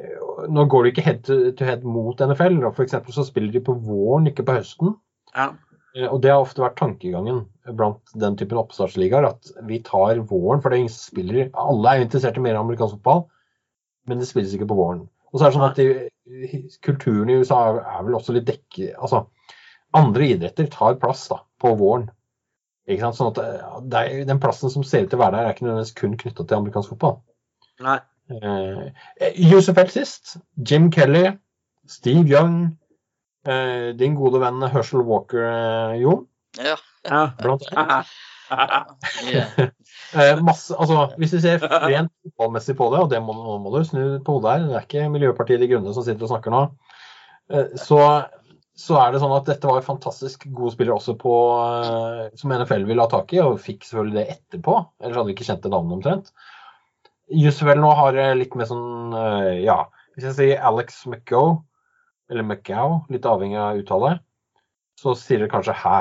nå går det ikke head to head mot NFL, f.eks. så spiller de på våren, ikke på høsten. Ja. Eh, Og det har ofte vært tankegangen blant den typen oppstartsligaer, at vi tar våren, for det er ingen spiller Alle er interessert i mer amerikansk fotball, men det spilles ikke på våren. Og så er det sånn at de, kulturen i USA er, vel også litt dekke... Altså, andre idretter tar plass da, på våren. Ikke sant? Sånn at eh, er, Den plassen som ser ut til å være der, er ikke nødvendigvis kun knytta til amerikansk fotball. Nei. Eh, USFL sist. Jim Kelly, Steve Young, eh, din gode venn Herschel Walker, eh, Jon. Ja. Ja. Blant annet. ja. Eh, masse, altså, hvis vi ser rent fotballmessig på det, og det må, nå må du snu på hodet her, det er ikke Miljøpartiet De Grønne som sitter og snakker nå, eh, så, så er det sånn at dette var fantastisk gode spillere også på, eh, som NFL ville ha tak i, og fikk selvfølgelig det etterpå. Ellers hadde vi ikke kjent det navnet omtrent. USFL nå har eh, litt mer sånn, eh, ja Hvis jeg sier Alex McGow, eller McGow, litt avhengig av uttale, så sier dere kanskje hæ.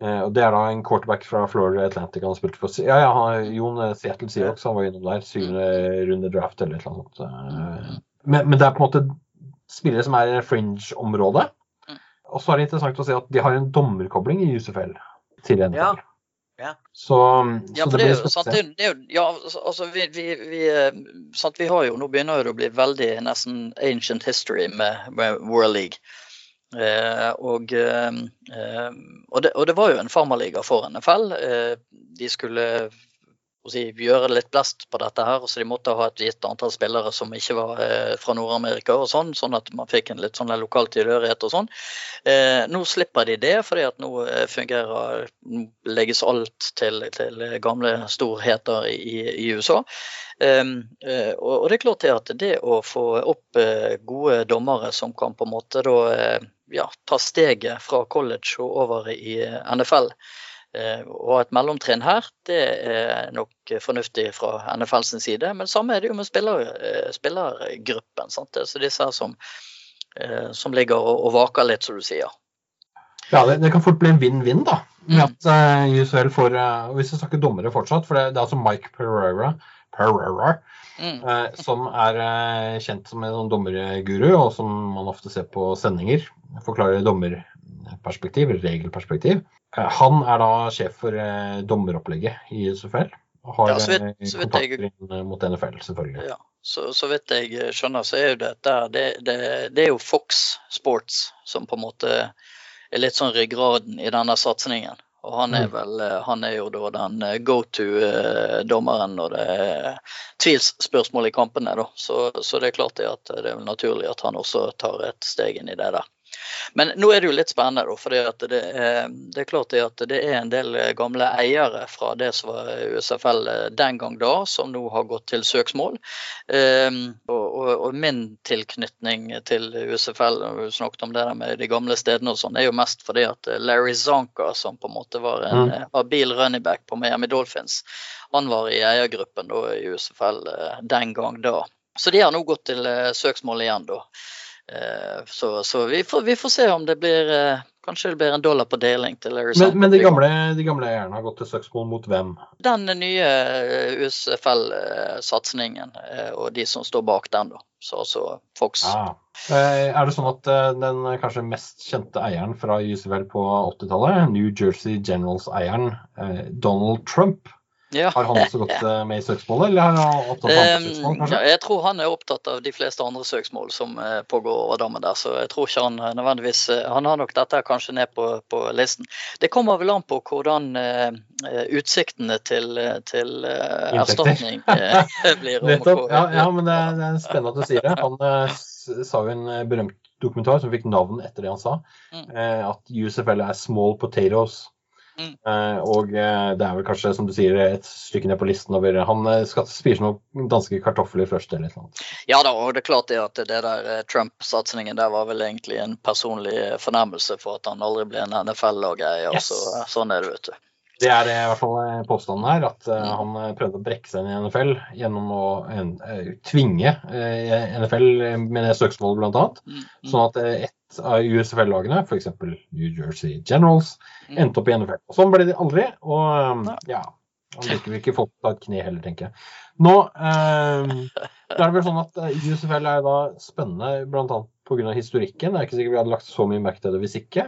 Eh, og Det er da en quarterback fra Florida Atlantic han har spilt for. Ja, ja, han, Jon Seattle sier også, han var innom der. Syvende runde draft eller et eller annet sånt. Eh, Men, men det er på en måte spillere som er i fringe-området. Og så er det interessant å se at de har en dommerkobling i UCFL til NFL. Ja. Ja. Så, Ja, så det det blir det det er ja, altså- altså vi, vi, vi, eh, sant, vi har jo, nå begynner det å bli veldig nesten ancient history med, med World League. Eh, og, eh, eh, og, det, og det var jo en farmerliga for NFL. Eh, de skulle si, gjøre litt blest på dette her, så de måtte ha et gitt antall spillere som ikke var eh, fra Nord-Amerika og sånn, sånn at man fikk en litt sånn lokal tilhørighet og sånn. Eh, nå slipper de det, fordi at nå eh, fungerer legges alt til, til gamle storheter i, i USA. Um, eh, og, det er klart det at det å få opp eh, gode dommere som kan på en måte da ja, ta steget fra college og over i NFL, og et mellomtrinn her, det er nok fornuftig fra NFL sin side. Men samme er det jo med spiller, eh, spillergruppen. Sant? Det er Så disse her som, eh, som ligger og, og vaker litt, som du sier. Ja, det, det kan fort bli en vinn-vinn, da. Med Mm. at uh, USL får uh, Hvis vi snakker dommere fortsatt, for det, det er altså Mike Pereira, Pereira Mm. uh, som er eh, kjent som en sånn dommerguru, og som man ofte ser på sendinger. Forklarer dommerperspektiv, eller regelperspektiv. Eh, han er da sjef for eh, dommeropplegget i SFL. Og har Ja, så vidt- eh, så vidt jeg- kontakter inn eh, mot NFL, selvfølgelig. Ja, så, så vidt jeg skjønner, så er jo dette det, det, det er jo Fox Sports som på en måte er litt sånn ryggraden i denne satsingen. Og han er Mm. vel Han er jo da den go to-dommeren når det er tvilsspørsmål i kampene, da. Så, så det er klart det at det er naturlig at han også tar et steg inn i det der. Men nå er det jo litt spennende, da. For det, er- det er klart det at det er en del gamle eiere fra det som var USFL den gang da, som nå har gått til søksmål. Og, og, og min tilknytning til USFL, når vi snakket om det der med de gamle stedene og sånn, er jo mest fordi at Larry Zanka, som på en måte var en Mm. eh, habil running back på Miami Dolphins, han var i eiergruppen da i USFL eh, den gang da. Så de har nå gått til eh, søksmål igjen, da. Eh, Så, så vi, får, vi får se om det blir eh, Kanskje det blir en dollar på deling til Arizona. Men, men de, gamle, de gamle eierne har gått til søksmål mot hvem? Den nye eh, USFL-satsingen og de som står bak den, da. Så altså Fox. Ah. Eh, Er det sånn at den kanskje mest kjente eieren fra USFL på 80-tallet, New Jersey Generals-eieren Donald Trump, Ja. har han også gått eh, med i søksmålet, eller har han opptatt av annet Um, søksmål, kanskje? jeg tror han er opptatt av de fleste andre søksmål som eh, pågår over dammen der, så jeg tror ikke han eh, nødvendigvis Han har nok dette kanskje ned på, på listen. Det kommer vel an på hvordan utsiktene til, til erstatning blir. Ja, ja, men det er, spennende at du sier det. Han sa jo en berømt dokumentar som fikk navn etter det han sa, Mm. at USFL er small potatoes. Mm. Eh, og eh, det er vel kanskje, som du sier, et stykke ned på listen over Han eh, skal spise noen danske kartofler først, eller noe sånt. Ja da, og det er klart det at det der Trump-satsingen der var vel egentlig en personlig fornærmelse for at han aldri ble en NFL-lageier. Yes. Så, sånn er det, vet du. Det er eh, i hvert fall eh, påstanden her, at eh, Mm. han eh, prøvde å brekke seg inn i NFL gjennom å eh, tvinge eh, NFL med det søksmålet, annet. Mm, mm, Sånn at eh, ett av USFL-lagene, f.eks. New Jersey Generals, endte opp i NFL. Og sånn ble det aldri. Og ja, han liker vel ikke folk ta et kne heller, tenker jeg. Nå eh, det er det vel sånn at eh, USFL er da spennende bl.a. pga. historikken. Det er ikke sikkert vi hadde lagt så mye merke til det hvis ikke.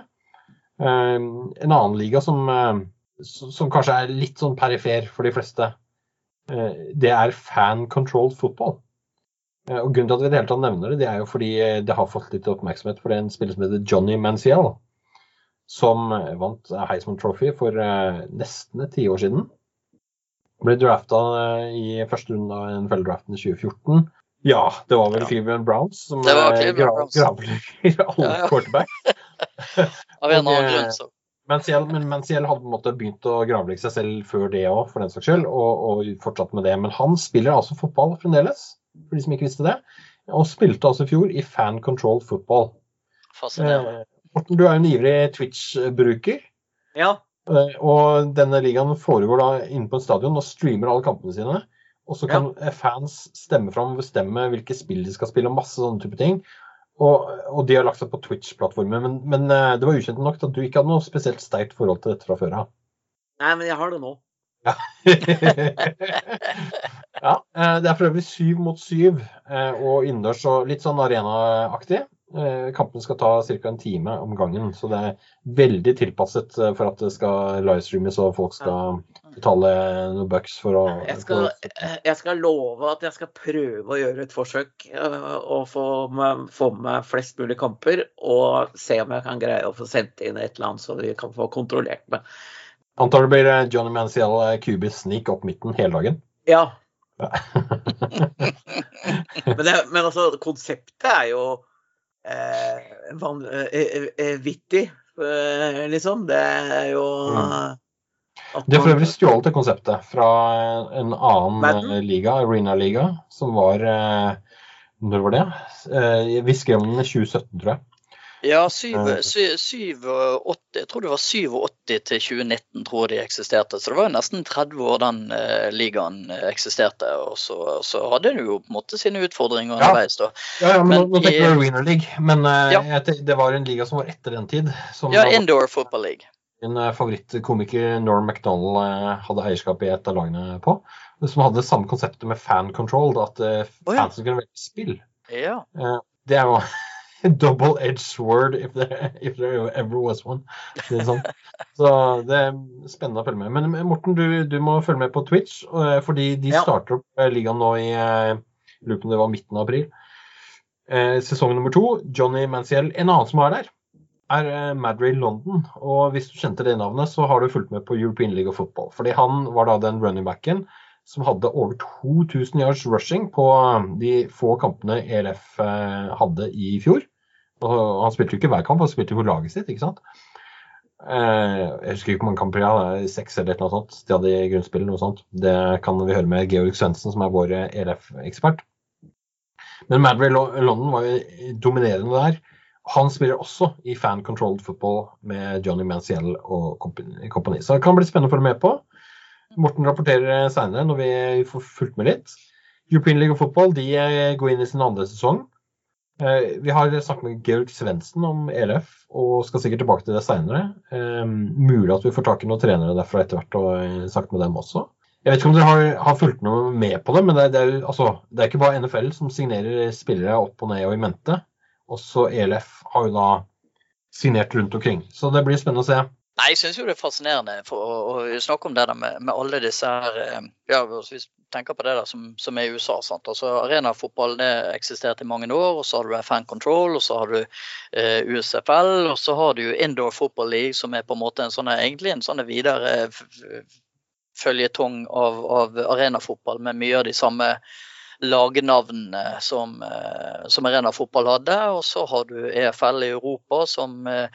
Eh, en annen liga som, um, som kanskje er litt sånn perifer for de fleste, eh, det er fan-controlled football. Eh, Og Grunnen til at vi i det hele tatt nevner det, det er jo fordi eh, det har fått litt oppmerksomhet. For det er en spiller som heter Johnny Manziel, som vant Heisman Trophy for nesten et tiår siden. Ble drafta i første runde av NFL-draften i 2014. Ja, det var vel Ja. Cleveland Browns som gravlegger alle Ja, ja. quarterback. Av en annen grunn, så. Men Manziel hadde på en måte begynt å gravlegge seg selv før det òg, for den saks skyld, og, og fortsatt med det. Men han spiller altså fotball fremdeles, for de som ikke visste det. Og spilte altså i fjor i fan controlled football. Fascinerende. Eh, Morten, du er jo en ivrig Twitch-bruker. Ja. eh, Og denne ligaen foregår da inne på en stadion og streamer alle kampene sine. Og så kan ja. fans stemme fram og bestemme hvilke spill de skal spille, og masse sånne type ting. Og, og de har lagt seg på Twitch-plattformen. Men, men eh, det var ukjent nok til at du ikke hadde noe spesielt sterkt forhold til dette fra før av. Nei, men jeg har det nå. ja, ja. det er for øvrig syv mot syv eh, og innendørs og litt sånn arenaaktig. Kampen skal ta ca. en time om gangen, så det er veldig tilpasset eh, for at det skal livestreames og folk skal betale noen bucks for å Jeg skal, jeg skal love at jeg skal prøve å gjøre et forsøk øh, og få med, få med flest mulig kamper. Og se om jeg kan greie å få sendt inn et eller annet så vi kan få kontrollert meg. Antar det blir eh, Johnny Manziel Cubis snik opp midten hele dagen. Ja. Men, det, men altså, konseptet er jo eh, van, eh, eh, vittig, eh, liksom. Det er jo Mm. Det er for øvrig stjålet det konseptet fra en annen Madden? eh, liga, Arena-liga, som var eh, Når var det? Eh, Vi skrev den i 2017, tror jeg. Ja, syv, Eh. 87, jeg tror det var 87 til 2019 tror de eksisterte. Så det var jo nesten 30 år den eh, ligaen eksisterte. Og så, så hadde den jo på en måte sine utfordringer underveis. Ja. Ja, ja, men, nå, tenker du Arena League, men Ja. det var en liga som var etter den tid. Som Ja, Indoor Football League. Min eh, favorittkomiker Norm MacDonald eh, hadde eierskap i et av lagene på. Som hadde det samme konseptet med fan controlled, at oh, ja. fansen kunne velge spill. Ja. Det er jo double edged sword if there, if there ever was one. Det sånn. Så det er spennende å følge med. Men Morten, du, du må følge med på Twitch, fordi de Ja. starter opp ligaen nå i lurer på om det var midten av april. Eh, sesong nummer to, Johnny Manziel. En annen som er der, er Madrid London. Og hvis du kjente det navnet, så har du fulgt med på European League of Football. Fordi han var da den running backen som hadde over 2000 yards rushing på de få kampene ELF eh, hadde i fjor. Og han spilte jo ikke hver kamp, han spilte for laget sitt, ikke sant. Eh, jeg husker ikke hvor mange kamper de hadde, seks eller noe sånt. De hadde i grunnspillet noe sånt. Det kan vi høre med Georg Svendsen, som er vår ELF-ekspert. Men Madrid London var jo dominerende der. Han spiller også i fan-controlled football med Johnny Manziel og kompani. Så det kan bli spennende å følge med på. Morten rapporterer seinere når vi får fulgt med litt. European League of Football de eh, går inn i sin andre sesong. Eh, Vi har snakket med Georg Svendsen om ELF, og skal sikkert tilbake til det seinere. Mulig at vi får tak i noen trenere derfra etter hvert, og eh, snakket med dem også. Jeg vet ikke om dere har, har fulgt noe med på det, men det, det, er, altså, det er ikke bare NFL som signerer spillere opp og ned og i mente. Også ELF har jo da signert rundt omkring. Så det blir spennende å se. Nei, jeg syns jo det er fascinerende for å, å snakke om det der med, med alle disse her eh, Ja, hvis vi tenker på det der som, som er i USA. sant? Altså Arenafotball det eksisterte i mange år, og så har du fan control, og så har du eh, USFL, og så har du jo Indoor Football League, som er på en måte en sånn, egentlig en sånn videre føljetong av, av arenafotball med mye av de samme lagnavnene som, eh, som Arena Fotball hadde. Og så har du EFL i Europa, som eh,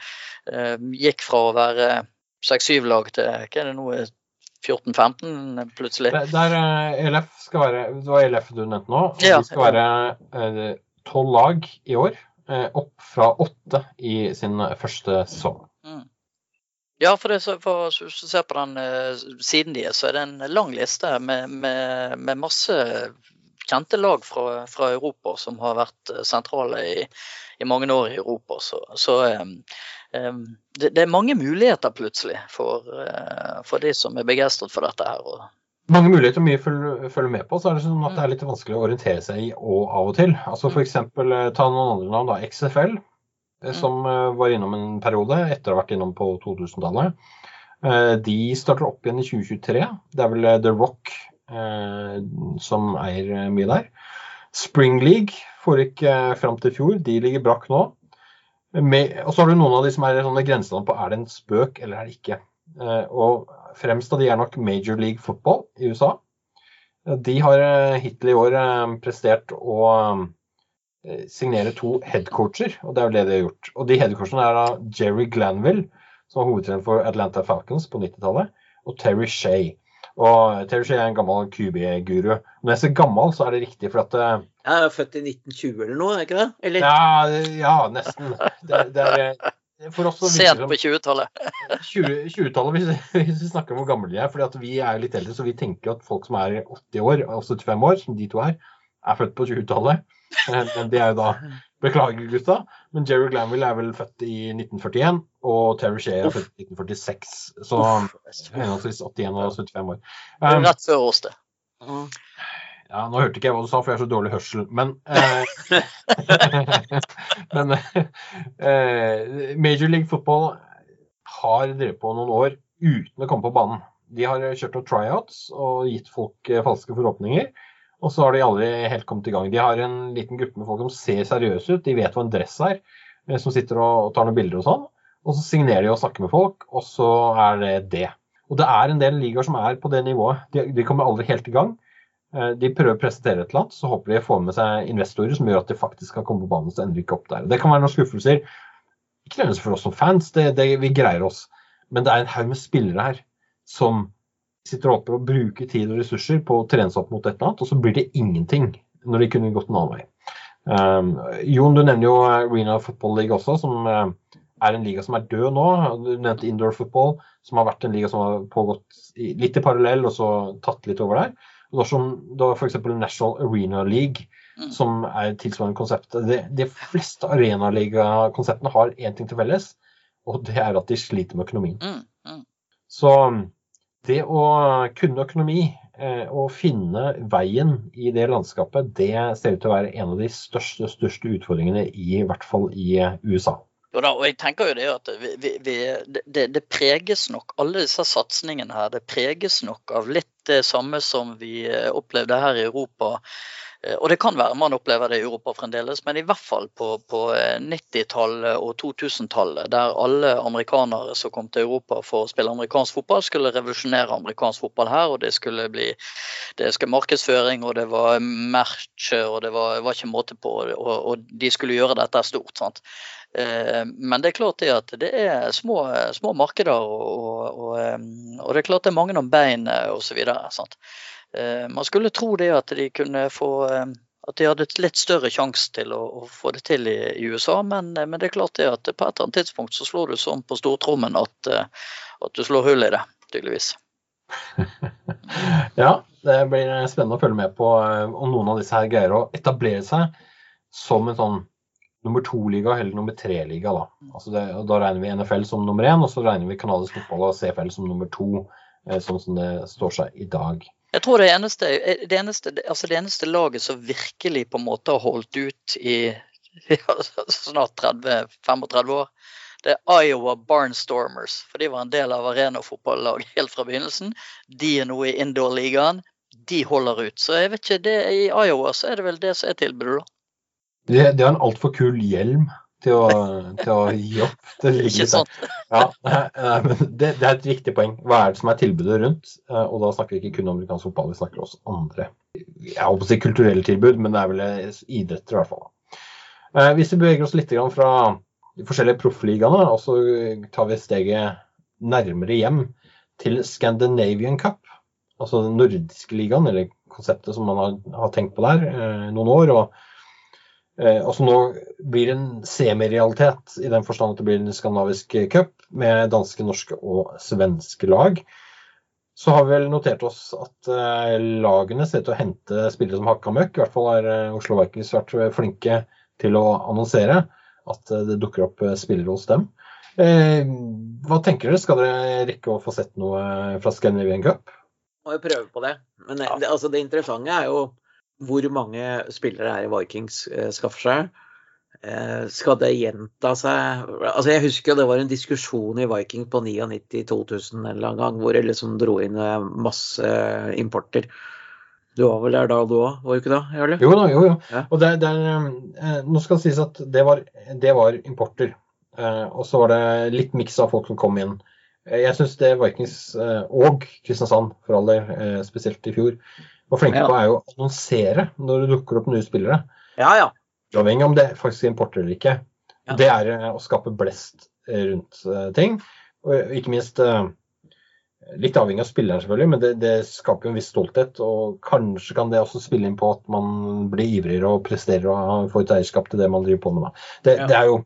eh, gikk fra å være seks-syv lag til hva er det nå, 14-15 plutselig. Der, eh, ELF skal være Det var ELF du nevnte nå. og Ja. De skal være tolv lag i år. Opp fra åtte i sin første sesong. Ja, for, det, for hvis du ser på den siden siden deres, så er det en lang liste med, med, med masse kjente lag fra, fra Europa som har vært eh, sentrale i, i mange år i Europa. Så, så um, det, det er mange muligheter plutselig for, uh, for de som er begeistret for dette her. Og, Mange muligheter, mye følger følge med på. Så er det sånn at det er litt vanskelig å orientere seg i og av og til. Altså for eksempel, eh, Ta noen andre navn. da, XFL, eh, som var innom en periode etter å ha vært innom på 2000-tallet. Eh, De starter opp igjen i 2023. Det er vel The Rock som eier eh, mye der. Spring League foregikk eh, fram til fjor. De ligger brakk nå. Med, og så har du noen av de som er sånne grenseland på er det en spøk eller er det ikke. Eh, og fremst av de er nok Major League Football i USA. Eh, De har eh, hittil i år eh, prestert å eh, signere to headcoacher, og det er jo det de har gjort. Og de headcoachene er da Jerry Glanville, som var hovedtrener for Atlanta Falcons på 90-tallet, og Terry Shea. Og Terry er en gammel QB-guru. Når jeg sier gammel, så er det riktig, for at eh, Jeg er født i 1920 eller noe, er ikke det? Eller? Ja, ja nesten. Det, det er, eh, for oss sent på 20-tallet. 20 20-tallet, hvis, hvis vi snakker om hvor gamle de er. fordi vi er litt eldre, så vi tenker at folk som er 80 år altså 75 år, som de to er, er født på 20-tallet. Eh, Men det er jo da Beklager, gutta. Men Jerry Glanville er vel født i 1941, og Terry Shea er Uff. født i 1946. Så henholdsvis 81 og 75 år. Um, Rett før oss, det. Ja. Ja, nå hørte ikke jeg hva du sa, for jeg har så dårlig hørsel. Men, eh, men eh, Major League Football har drevet på noen år uten å komme på banen. De har kjørt noen tryouts og gitt folk eh, falske forhåpninger. Og så har de aldri helt kommet i gang. De har en liten gruppe med folk som ser seriøse ut. De vet hva en dress er, eh, som sitter og tar noen bilder og sånn. Og så signerer de og snakker med folk, og så er det det. Og det er en del ligaer som er på det nivået. De, de kommer aldri helt i gang. Eh, De prøver å presentere et eller annet, så håper de får med seg investorer som gjør at de faktisk kan komme på banen, så ender de ikke opp der. Det kan være noen skuffelser. Ikke nødvendigvis for oss som fans, det, det, vi greier oss. Men det er en haug med spillere her som sitter oppe og bruker tid og ressurser på å trene seg opp mot et eller annet, og så blir det ingenting når de kunne gått en annen vei. Um, Jon, du nevner jo Arena Football League også, som eh, er en liga som er død nå. Du nevnte Indoor Football, som har vært en liga som har pågått i, litt i parallell, og så tatt litt over der. Og som, var f.eks. National Arena League, Mm. som er tilsvarende konsept. De, de fleste arenaligakonseptene har én ting til felles, og det er at de sliter med økonomien. Mm, mm. Så det å kunne økonomi eh, og finne veien i det landskapet, det ser ut til å være en av de største, største utfordringene, i hvert fall i USA. Jo da, og jeg tenker jo det at vi, vi, det, det preges nok, alle disse satsingene her, det preges nok av litt det samme som vi eh, opplevde her i Europa. Eh, Og det kan være man opplever det i Europa fremdeles, men i hvert fall på, på eh, 90-tallet og 2000-tallet, der alle amerikanere som kom til Europa for å spille amerikansk fotball, skulle revolusjonere amerikansk fotball her. og Det skulle bli det skulle markedsføring, og det var merch, og det var, var ikke måte på. Og, og de skulle gjøre dette stort. sant? Eh, Men det er klart det at det er små, små markeder, og, og, og, eh, det er klart det er mange om bein osv. Man skulle tro det at de kunne få eh, at de hadde et litt større sjanse til å, å få det til i, i USA, men, eh, men det er klart det at på et eller annet tidspunkt så slår du sånn på stortrommen at, eh, at du slår hull i det, tydeligvis. Ja, det blir spennende å følge med på eh, om noen av disse her greier å etablere seg som en sånn nummer to-liga eller nummer tre-liga. Da Altså da regner vi NFL som nummer én, og så regner vi kanadisk fotball og CFL som nummer to, eh, sånn som det står seg i dag. Jeg tror det eneste, det eneste, altså det eneste laget som virkelig på en måte har holdt ut i ja, snart 30-35 år, det er Iowa Barnstormers. For de var en del av arenafotballaget helt fra begynnelsen. De er nå i indoor-ligaen. De holder ut. Så jeg vet ikke, det, i Iowa så er det vel det som er tilbudet, da. De, de har en altfor kul hjelm til å, til å gi opp. Ikke sant? Ja, men det, det er et viktig poeng. Hva er det som er tilbudet rundt? Eh, Og da snakker vi ikke kun om amerikansk fotball, vi snakker også andre jeg håper å si kulturelle tilbud, men det er vel eh, idretter i hvert fall. Eh, Hvis vi beveger oss litt fra de forskjellige proffligaene, og så tar vi steget nærmere hjem til Scandinavian Cup, altså den nordiske ligaen, eller konseptet som man har, har tenkt på der noen år. og eh, altså nå blir det en semirealitet i den forstand at det blir en skandinavisk cup med danske, norske og svenske lag. Så har vi vel notert oss at eh, lagene ser ut til å hente spillere som hakka møkk. I hvert fall har eh, Oslo Vikings vært flinke til å annonsere at eh, det dukker opp eh, spillere hos dem. Eh, hva tenker dere? Skal dere rekke å få sett noe fra Scandinavian Cup? Må jo prøve på det. Men det, altså, det interessante er jo hvor mange spillere er i Vikings eh, skaffer seg. Eh, skal det gjenta seg Altså Jeg husker det var en diskusjon i Viking på 99-2000 en eller annen gang, hvor det liksom dro inn eh, masse importer. Du var vel der da du òg, var du ikke da? Jarle? Jo da, jo, jo. Ja. Og det, det er, nå skal det sies at det var, det var importer. Eh, og så var det litt miks av folk som kom inn. Jeg syns det Vikings og Kristiansand, for all del, spesielt i fjor, var flinke på, er jo å annonsere når det dukker opp nye spillere. Ja, ja. Uavhengig om det faktisk er importer eller ikke. Ja. Det er eh, å skape blest eh, rundt eh, ting. Og ikke minst Litt avhengig av spilleren, selvfølgelig, men det, det skaper jo en viss stolthet. Og kanskje kan det også spille inn på at man blir ivrigere og presterer og får et eierskap til det man driver på med. Da. Det, Ja. det er jo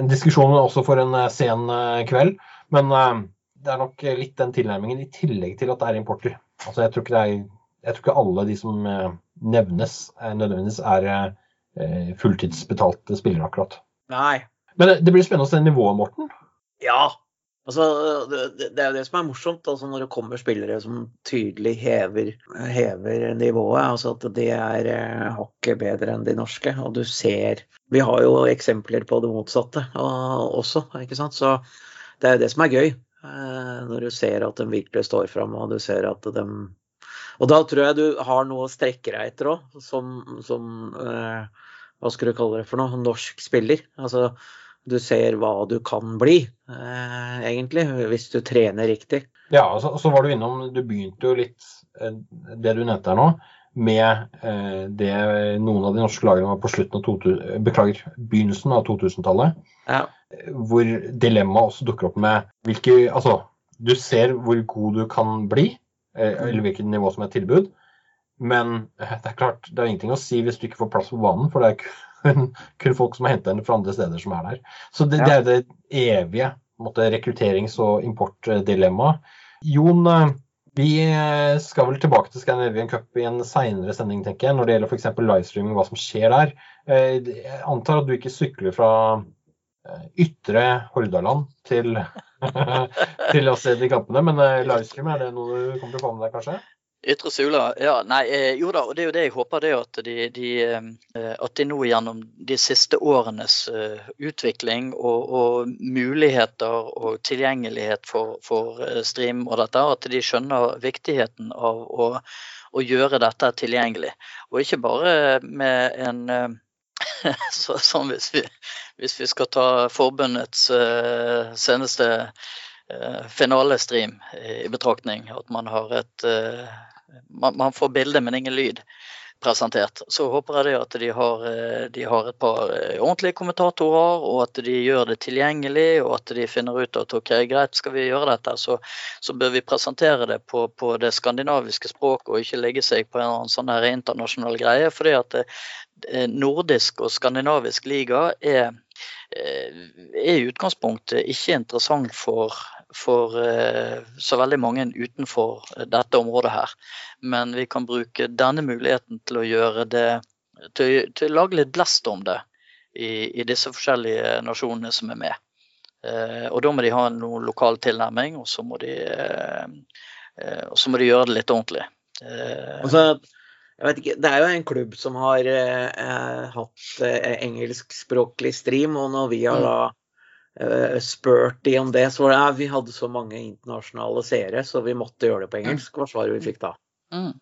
en diskusjon også for en sen kveld, men det er nok litt den tilnærmingen i tillegg til at det er importer. Altså, jeg, tror ikke det er, jeg tror ikke alle de som eh, nevnes, eh, nødvendigvis er eh, fulltidsbetalte spillere, akkurat. Nei. Men det, blir spennende å se nivået, Morten. Ja. Altså, det, er jo det som er morsomt, altså når det kommer spillere som tydelig hever, hever nivået. altså At de er hakket bedre enn de norske. Og du ser Vi har jo eksempler på det motsatte også, ikke sant. Så det er jo det som er gøy. Når du ser at de virkelig står fram, og du ser at de Og da tror jeg du har noe å strekke deg etter òg, som, som eh, Hva skal du kalle det for noe? Norsk spiller. Altså du ser hva du kan bli, eh, egentlig, hvis du trener riktig. Ja, og så, så var du innom Du begynte jo litt eh, det du nevnte her nå, med eh, det noen av de norske lagene var på slutten av 2000, beklager, begynnelsen av 2000-tallet. Ja. Hvor dilemmaet også dukker opp med hvilke Altså, du ser hvor god du kan bli, eller hvilket nivå som er tilbud. Men eh, det er klart, det er ingenting å si hvis du ikke får plass på banen, for det er kun, kun folk som har henta henne fra andre steder, som er der. Så det, det er det evige på måte, rekrutterings- og importdilemmaet. Jon, eh, vi eh, skal vel tilbake til Scandinavian Cup i en seinere sending, tenker jeg, når det gjelder f.eks. livestreaming, hva som skjer der. Eh, Jeg antar at du ikke sykler fra eh, ytre Hordaland til, til å se de kampene, men eh, livestream, er det noe du kommer til å få med deg, kanskje? Ytre Sula, ja. Nei, eh, jo da, og det er jo det jeg håper, det at de, de, eh, at de nå gjennom de siste årenes utvikling og, og muligheter og tilgjengelighet for, for stream og dette, at de skjønner viktigheten av å, å gjøre dette tilgjengelig. Og ikke bare med en så, Sånn hvis vi, hvis vi skal ta forbundets uh, seneste uh, finalestream i betraktning, at man har et uh, man, man får bilde, men ingen lyd presentert. Så håper jeg det at de har, eh, de har et par eh, ordentlige kommentatorer, og at de gjør det tilgjengelig, og at de finner ut at ok, greit, skal vi gjøre dette, så, så bør vi presentere det på, på det skandinaviske språket, og ikke legge seg på en eller annen sånn her internasjonal greie. fordi at eh, nordisk og skandinavisk liga er er i utgangspunktet ikke interessant for, for eh, så veldig mange utenfor dette området her. Men vi kan bruke denne muligheten til å gjøre det til, til å lage litt blest om det i, i disse forskjellige nasjonene som er med. Eh, og da må de ha noe lokal tilnærming, og så må de, eh, eh, så må de gjøre det litt ordentlig. Eh, Altså, ikke, Det er jo en klubb som har eh, eh, hatt eh, engelskspråklig stream, og når vi har Mm. da eh, spurt de om det, så var det ja, vi hadde så mange internasjonale seere, så vi måtte gjøre det på engelsk, var svaret vi fikk da. mm.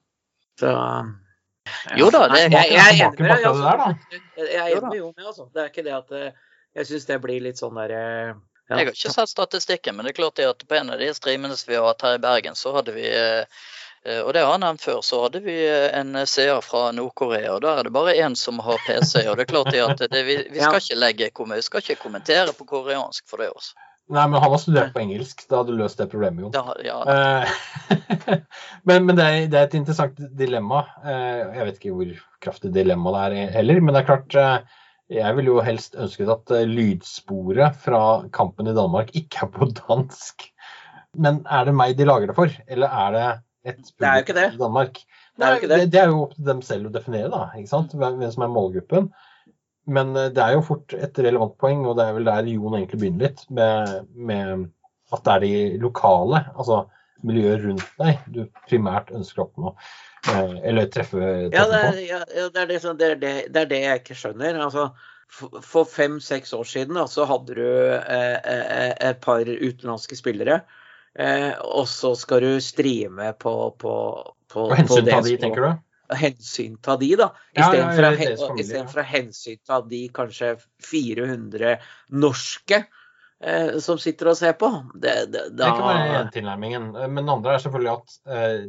Så ja. Jo da, det er- jeg, jeg, er enig med deg. Altså. Jeg er enig med Altså. Det er ikke det at eh, jeg syns det blir litt sånn derre ja. Jeg har ikke sett statistikken, men det er klart det at på en av de streamene som vi har hatt her i Bergen, så hadde vi eh, eh, og det har jeg nevnt før, så hadde vi eh, en seer fra Nord-Korea. og Der er det bare én som har PC. og det er klart at det, vi, vi skal ikke legge, vi skal ikke kommentere på koreansk for det også. Nei, men han har studert på engelsk. Da hadde du løst det problemet, jo. Da, ja, Eh, men men det, er, det er et interessant dilemma. Eh, Jeg vet ikke hvor kraftig dilemma det er heller, men det er klart eh, Jeg ville jo helst ønsket at eh, lydsporet fra kampen i Danmark ikke er på dansk. Men er det meg de lager det for, eller er det et Det er jo ikke det. publikum i Danmark? Det er jo det. det, det er jo opp til dem selv å definere, da. ikke sant? Hvem hvem som er målgruppen. Men eh, det er jo fort et relevant poeng, og det er vel der Jon egentlig begynner litt, med, med at det er de lokale, altså miljøet rundt deg, du primært ønsker å oppnå. eh, Eller treffe, treffe Ja, det er, ja, det, er det, som- det, er det, det er det jeg ikke skjønner. Altså, for- for fem-seks år siden da, så hadde du eh, eh, et par utenlandske spillere. Eh, og så skal du streame på, på, på, Og hensyn på det til de, tenker du? hensynta de, da. Ja, ja, Istedenfor ja, å, hensyn ta å hensynta de kanskje 400 norske eh, som sitter og ser på. Det, det, Det da, kan være en tilnærmingen. Men den andre er selvfølgelig at eh,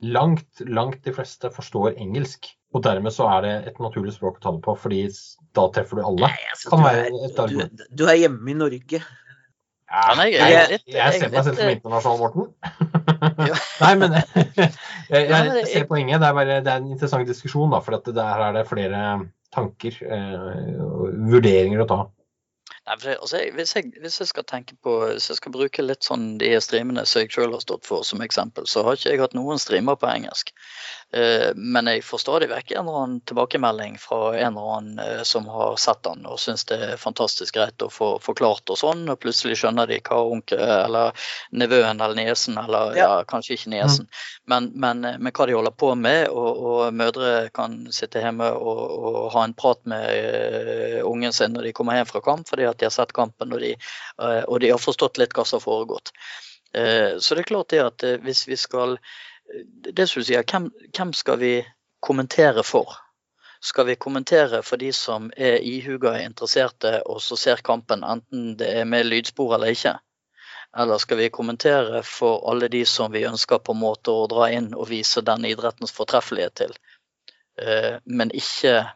langt, langt de fleste forstår engelsk. Og dermed så er det et naturlig språk å ta det på, fordi da treffer du alle. Nei, altså, Kan du, er, du, du er hjemme i Norge. Ja, nei, jeg- jeg, litt- jeg er ser meg selv som eh, internasjonal, Morten. Nei, men jeg, jeg, ser poenget. Det er, bare, det er en interessant diskusjon, da, for at der er det flere tanker eh, og vurderinger å ta. Nei, altså, hvis, hvis jeg skal tenke på, hvis jeg skal bruke litt sånn de streamene som jeg selv har stått for som eksempel, så har ikke jeg hatt noen streamer på engelsk. Eh, men jeg får stadig vekk en eller annen tilbakemelding fra en eller annen eh, som har sett den og syns det er fantastisk greit å få forklart og sånn, og plutselig skjønner de hva onkel eller nevøen eller niesen, eller ja. Ja. kanskje ikke niesen, men, men, eh, men hva de holder på med, og, og mødre kan sitte hjemme og, og ha en prat med ungen sin når de kommer hjem fra kamp, fordi at de har sett kampen og de, og de har forstått litt hva som har foregått. Så det er klart det at hvis vi skal Det som du sier, hvem, hvem skal vi kommentere for? Skal vi kommentere for de som er ihuga interesserte og så ser kampen, enten det er med lydspor eller ikke? Eller skal vi kommentere for alle de som vi ønsker på en måte å dra inn og vise den idrettens fortreffelighet til? Eh, Men ikke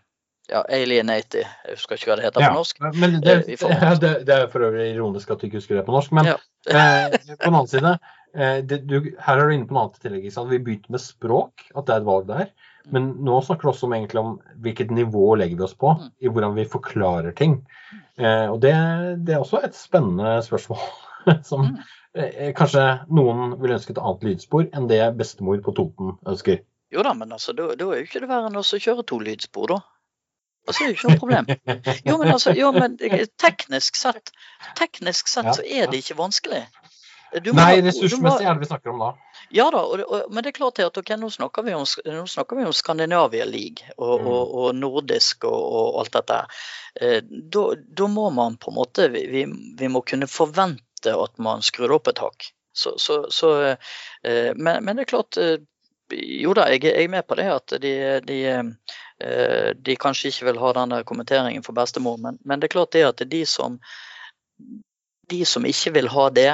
ja, alienate, jeg husker ikke hva det heter på norsk. Men det, Eh, det, det er for øvrig ironisk at du ikke husker det på norsk. Men Ja. eh, på den annen side, det, du, her er du inne på noe annet i tillegg. Vi begynte med språk, at det er et valg der. Men nå snakker du også om, egentlig om hvilket nivå legger vi oss på Mm. i hvordan vi forklarer ting. Eh, og det, det er også et spennende spørsmål. som Mm. eh, kanskje noen vil ønske et annet lydspor enn det bestemor på Toten ønsker. Jo da, men altså, da, da er jo ikke det verre enn å kjøre to lydspor, da. Altså, det er jo ikke noe problem. Jo, men altså, jo, men teknisk sett, teknisk sett så er det ikke vanskelig. Nei, må- ressursmessig er det vi snakker om da. Ja da, og, og, men det er klart at okay, nå snakker vi om, nå snakker vi om Skandinavia League og, Mm. og, nordisk og, alt dette. Eh, da, må man på en måte vi, vi, vi må kunne forvente at man skrur opp et hakk. Så, så, så, eh, men, men det er klart eh, Jo da, jeg, jeg er med på det at de, de, eh, de kanskje ikke vil ha denne kommenteringen for bestemor, men, men det er klart det at de som de som ikke vil ha det,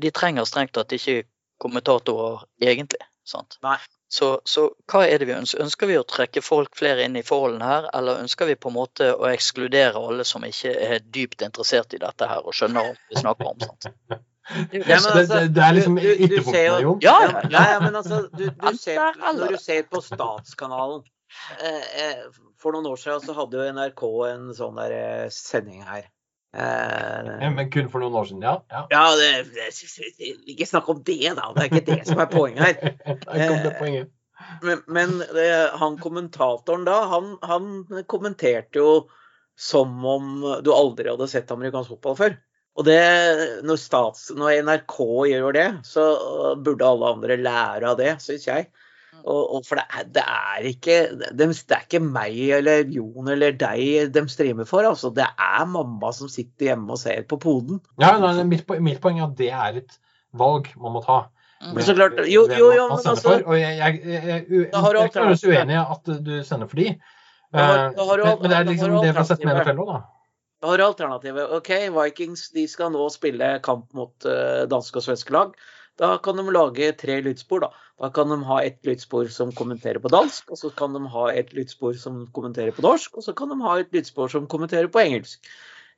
de trenger strengt tatt ikke kommentatorer egentlig. Sant? Nei. Så, så hva er det vi ønsker? Ønsker vi å trekke folk flere inn i forholdene her, eller ønsker vi på en måte å ekskludere alle som ikke er dypt interessert i dette her og skjønner hva vi snakker om? Sant? Det er Ja, altså, det, det, er liksom du- du- du ser ytterpunktene, jo- Ja, Ja, ja, men altså, du, du ser, når du ser på Statskanalen eh, eh, For noen år siden så hadde jo NRK en sånn der eh, sending her. Eh, Men kun for noen år siden, ja. ja. ja, det, det, ikke snakk om det, da. Det er ikke det som er poenget her. Der kom det poenget. Men, men eh, han kommentatoren da, han, han kommenterte jo som om du aldri hadde sett amerikansk fotball før. Og det, når, stats, når NRK gjør det, så burde alle andre lære av det, syns jeg. Og, og for det er, det er ikke det, det er ikke meg eller Jon eller deg de streamer for. altså. Det er mamma som sitter hjemme og ser på poden. Ja, nei, mitt, mitt poeng er at det er et valg man må ta. Mm. Men så klart, jo, jo, jo, men altså for, og jeg, jeg, jeg, jeg, er uenig i at du sender for de. Eh, men det er liksom det vi har sett med NFL òg, da. Da har du alternativet. OK, Vikings de skal nå spille kamp mot eh, danske og svenske lag. Da kan de lage tre lydspor. Da Da kan de ha et lydspor som kommenterer på dansk, og så kan de ha et lydspor som kommenterer på norsk, og så kan de ha et lydspor som kommenterer på engelsk.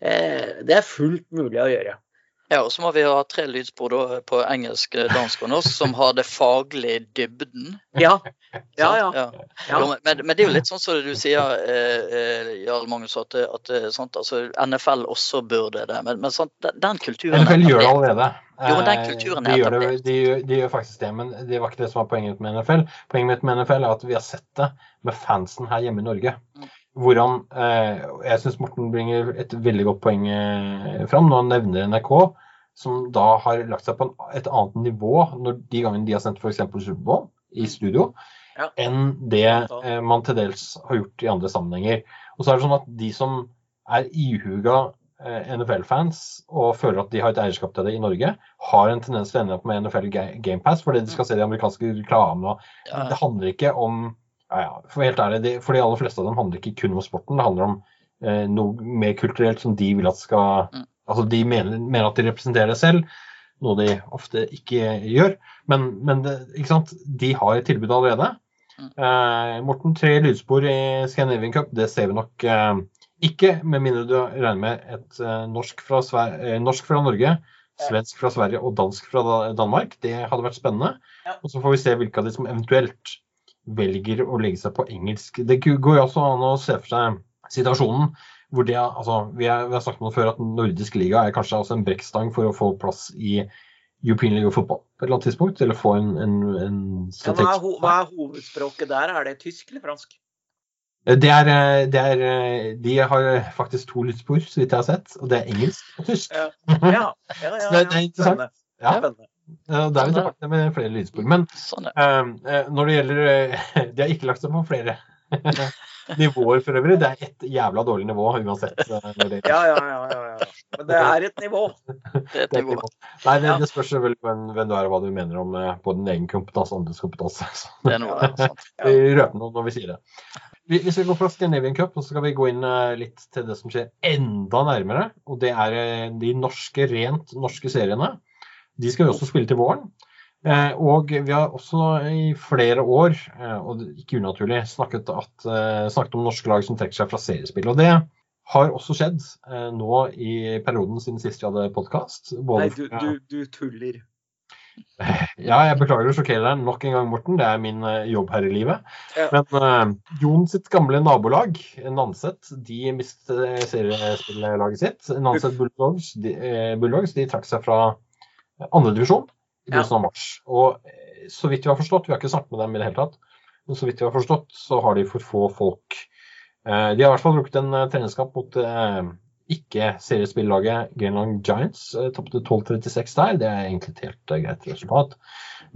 Eh, det er fullt mulig å gjøre. Ja, og så må vi ha tre lydspor da, på engelsk, eh, dansk og norsk som har det faglige dybden. Ja. Ja, ja. Ja. ja. Men, men det er jo litt sånn som du sier, eh, eh, Jarl Magnus, at, at eh, sant, altså, NFL også burde det. Men, men sant, den, kulturen NFL gjør det allerede. Jo, men den kulturen de gjør, det, de, gjør- de gjør faktisk det, men det var ikke det som var poenget med NFL. Poenget mitt med NFL er at vi har sett det med fansen her hjemme i Norge. Mm. Hvordan eh, Jeg syns Morten bringer et veldig godt poeng eh, fram når han nevner NRK, som da har lagt seg på en, et annet nivå når de gangene de har sendt f.eks. Superbowl i studio, Ja. enn det eh, man til dels har gjort i andre sammenhenger. Og så er det sånn at de som er ihuga eh, NFL-fans og føler at de har et eierskap til det i Norge, har en tendens til å ende opp med NFL Gamepass Game Pass fordi de skal se de amerikanske reklamene. Det handler ikke om ja, ja, For helt ærlig, for de aller fleste av dem handler ikke kun om sporten. Det handler om eh, noe mer kulturelt som de vil at skal Mm. Altså de mener, mener at de representerer det selv, noe de ofte ikke gjør. Men, men det, ikke sant? de har et tilbud allerede. Mm. Eh, Morten, tre lydspor i Scandinavian Cup, det ser vi nok eh, ikke, med mindre du regner med et eh, norsk, fra Sver eh, norsk fra Norge, svensk fra Sverige og dansk fra Da- Danmark. Det hadde vært spennende. Og så får vi se hvilke av de som eventuelt velger å legge seg på engelsk. Det går jo også an å se for seg situasjonen hvor det, altså, vi, er, vi har snakket om det før at nordisk liga er kanskje også en brekkstang for å få plass i European League of Football på et eller annet tidspunkt, eller få en, en, en Ja, hva, er, ho hva er hovedspråket der? Er det tysk eller fransk? det er, eh, det er, eh, de har faktisk to lydspor, så vidt jeg har sett, og det er engelsk og tysk. Ja. Ja, ja, ja, det er interessant. Spennende. Ja, Spennende. Da er vi tilbake med flere lydspor. Men Sånn, ja. eh, eh, når det gjelder eh, De har ikke lagt seg på flere nivåer for øvrig. Det er ett jævla dårlig nivå uansett. eh, Når det, Ja, ja, ja, ja, ja. Men det er et nivå. Det er et det er nivå. Nei, det, det spørs vel hvem, hvem du er og hva du mener om både din egen kompetanse og andres kompetanse. Det er noe, sant. Vi røper noe når vi sier det. Vi, hvis vi går fra Scandinavian Cup, så skal vi gå inn litt til det som skjer enda nærmere. Og det er de norske, rent norske seriene. De skal vi også spille til våren. Eh, og vi har også i flere år, eh, og ikke unaturlig, snakket, at, eh, snakket om norske lag som trekker seg fra seriespill. Og det har også skjedd eh, nå i perioden siden sist vi hadde podkast. Nei, du, du, du tuller. Ja, jeg beklager å sjokkere deg nok en gang, Morten. Det er min jobb her i livet. Ja. Men uh, Jon sitt gamle nabolag, Nanset, de mistet seriespillelaget seriespillaget sitt. Nanset Bulldogs, de, Bulldogs de trakk seg fra andredivisjon i Ja. begynnelsen av mars. Og eh, så vidt vi har forstått, vi har ikke snakket med dem i det hele tatt, men så vidt vi har forstått, så har de for få folk. Eh, de har i hvert fall brukt en uh, treningskamp mot eh, ikke-seriespillaget Greenland Giants. Tapte 12-36 der. Det er egentlig et helt eh, greit resultat.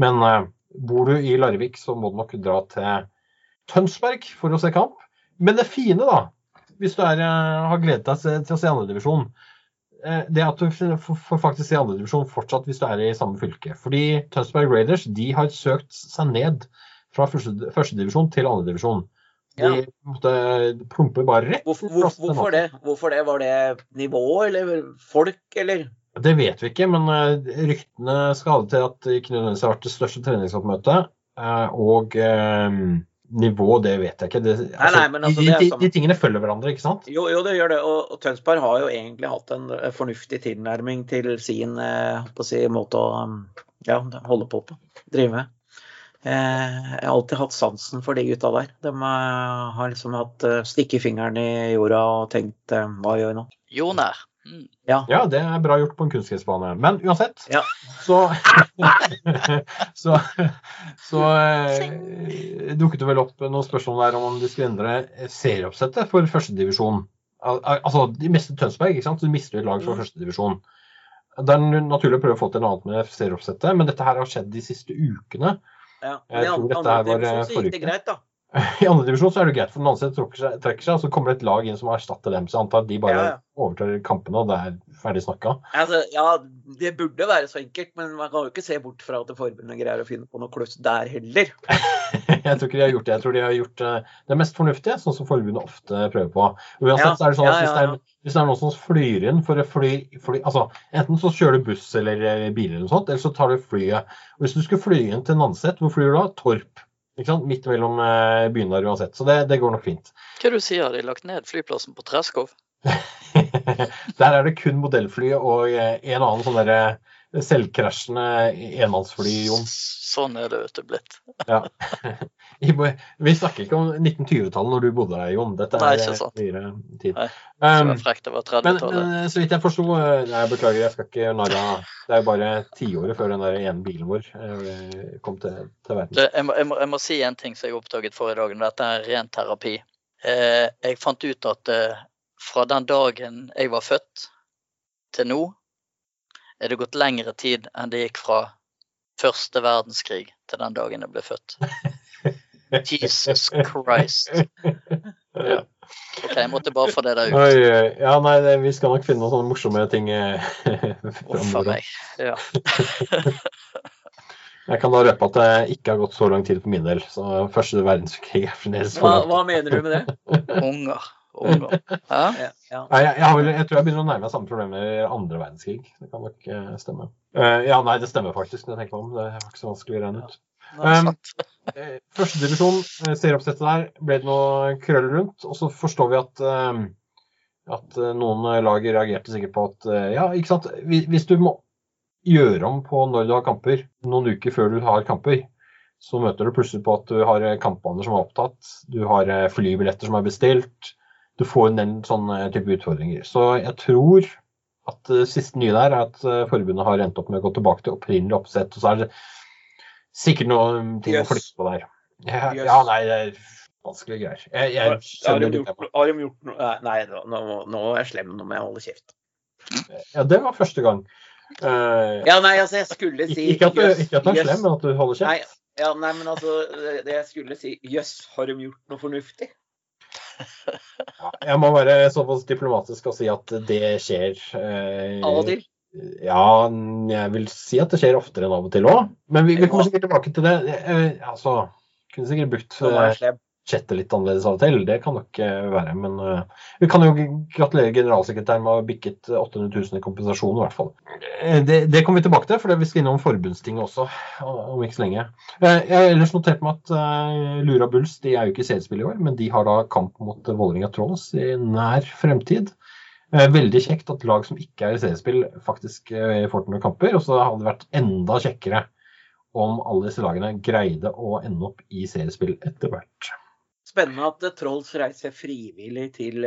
Men eh, bor du i Larvik, så må du nok dra til Tønsberg for å se kamp. Men det fine, da, hvis du er, eh, har gledet deg til- å se andredivisjon, eh, det er at du får faktisk se andredivisjon fortsatt hvis du er i samme fylke. Fordi Tønsberg Raiders de har søkt seg ned fra første- førstedivisjon til andredivisjon. De Ja. måtte pumpe bare rett Hvorfor, hvor, hvorfor det? Hvorfor det? Var det nivå eller folk, eller? Det vet vi ikke, men eh, ryktene skal ha det til at det ikke nødvendigvis har vært det største treningsoppmøtet. eh, Og eh, nivå, det vet jeg ikke. Det, Nei, nei, men altså, de, det er de, de tingene følger hverandre, ikke sant? Jo, jo, det gjør det. Og, og Tønsberg har jo egentlig hatt en eh, fornuftig tilnærming til sin eh, på å si, måte å um, ja, holde på på. Drive med. Eh, jeg har alltid hatt sansen for de gutta der. De eh, har liksom hatt uh, stikket fingeren i jorda og tenkt eh, hva gjør vi nå? Jordnær. Mm. Ja, det er bra gjort på en kunstgressbane. Men uansett, Ja. så Så, så eh, dukket det vel opp noen spørsmål der om de skulle endre serieoppsettet for førstedivisjon. Al al- altså, de mister Tønsberg, ikke sant? så de mister et lag fra Mm. førstedivisjon. Det er naturlig å prøve å få til noe annet med serieoppsettet, men dette her har skjedd de siste ukene. Ja. Jeg tror dette her var, divisjon eh, forrige det uke. greit, da. I andre divisjon er det greit, for Nanset trekker seg, trekker seg, og så kommer det et lag inn som erstatter dem. Så jeg antar de bare Ja, ja. overtar kampene, og det er ferdig snakka. Altså, ja, det burde være så enkelt, men man kan jo ikke se bort fra at forbundet greier å finne på noe kluss der heller. Jeg tror ikke de har gjort det. Jeg tror de har gjort eh, det mest fornuftige, sånn som forbundet ofte prøver på. Uansett Ja, så er det sånn at hvis, det er, hvis det er noen som flyr inn for å fly, fly altså Enten så kjører du buss eller eh, bil eller noe sånt, eller så tar du flyet. Og Hvis du skulle fly inn til Nanset, hvor flyr du da? Torp. Midt mellom eh, byene der uansett. Så det, det går nok fint. Hva du sier, har de lagt ned flyplassen på Treskov? Der er det kun modellfly og eh, en annen sånn derre selvkrasjende enmannsfly, Jon. Sånn er det vet du blitt. Ja. Vi snakker ikke om 1920-tallet når du bodde der, Jon. Dette er nyere tid. Nei, Um, frekt, men, så vidt jeg forsto eh, Nei, beklager, jeg skal ikke narre Det er jo bare tiåret før den der ene bilen vår eh, kom til, til verden. Jeg, må, jeg, må, jeg må si en ting som jeg oppdaget forrige dag. Dette er ren terapi. Eh, jeg fant ut at eh, fra den dagen jeg var født til nå, er det gått lengre tid enn det gikk fra første verdenskrig til den dagen jeg ble født. Jesus Christ. Ja. OK, jeg måtte bare få det der ut. Oi, oi. ja, nei, det, vi skal nok finne noen sånne morsomme ting eh, Uff a meg. Ja. Jeg kan da røpe at det ikke har gått så lang tid for min del. Så første verdenskrig er fremdeles Hva, hva mener du med det? Unger. Unger. Ja, ja. Nei, jeg, jeg, har vel, jeg tror jeg begynner å nærme meg samme problemer i andre verdenskrig. Det kan nok eh, stemme. Uh, ja, nei, det stemmer faktisk. Det, jeg om. Det var ikke så vanskelig å regne ut. Um, sant. Eh, Førstedivisjon, serieoppsettet der, ble det noe krøll rundt. Og så forstår vi at, eh, at eh, noen lag reagerte sikkert på at eh, ja, ikke sant. Hvis du må gjøre om på når du har kamper, noen uker før du har kamper, så møter du plutselig på at du har eh, kampbaner som er opptatt, du har eh, flybilletter som er bestilt. Du får en del sånne type utfordringer. Så jeg tror at det siste nye der er at eh, forbundet har endt opp med å gå tilbake til opprinnelig oppsett. Og så er det sikkert noen ting yes. å flytte på der. Ja, yes. ja, nei, det er vanskelige greier. Jeg, jeg Har de gjort, har de gjort noe Nei, nå, nå- er jeg slem. Nå må jeg holde kjeft. Ja, det var første gang. Uh, Ja, nei, altså, jeg skulle si ikke, at du, ikke at du er slem, men at du holder Nei, kjeft. ja, nei, men altså, det- det jeg skulle si Jøss, har de gjort noe fornuftig? Ja, jeg må være såpass diplomatisk og si at det skjer. eh, Av og til? Ja, jeg vil si at det skjer oftere enn av og til òg. Men vi, vi kommer sikkert tilbake til det. Jeg, altså, kunne sikkert brukt eh, chattet litt annerledes av og til. Det kan nok eh, være. Men uh, vi kan jo gratulere generalsekretæren med å ha bikket 800 000 i kompensasjon, i hvert fall. Det, det kommer vi tilbake til, for vi skal innom forbundstinget også om ikke så lenge. Jeg har ellers notert meg at uh, Lura Bulls de er jo ikke seriespill i år, men de har da kamp mot Vålerenga Trolls i nær fremtid. Eh, Veldig kjekt at lag som ikke er i seriespill, faktisk eh, får til noen kamper. Og så hadde det vært enda kjekkere om alle disse lagene greide å ende opp i seriespill etter hvert. Spennende at eh, Trolls reiser frivillig til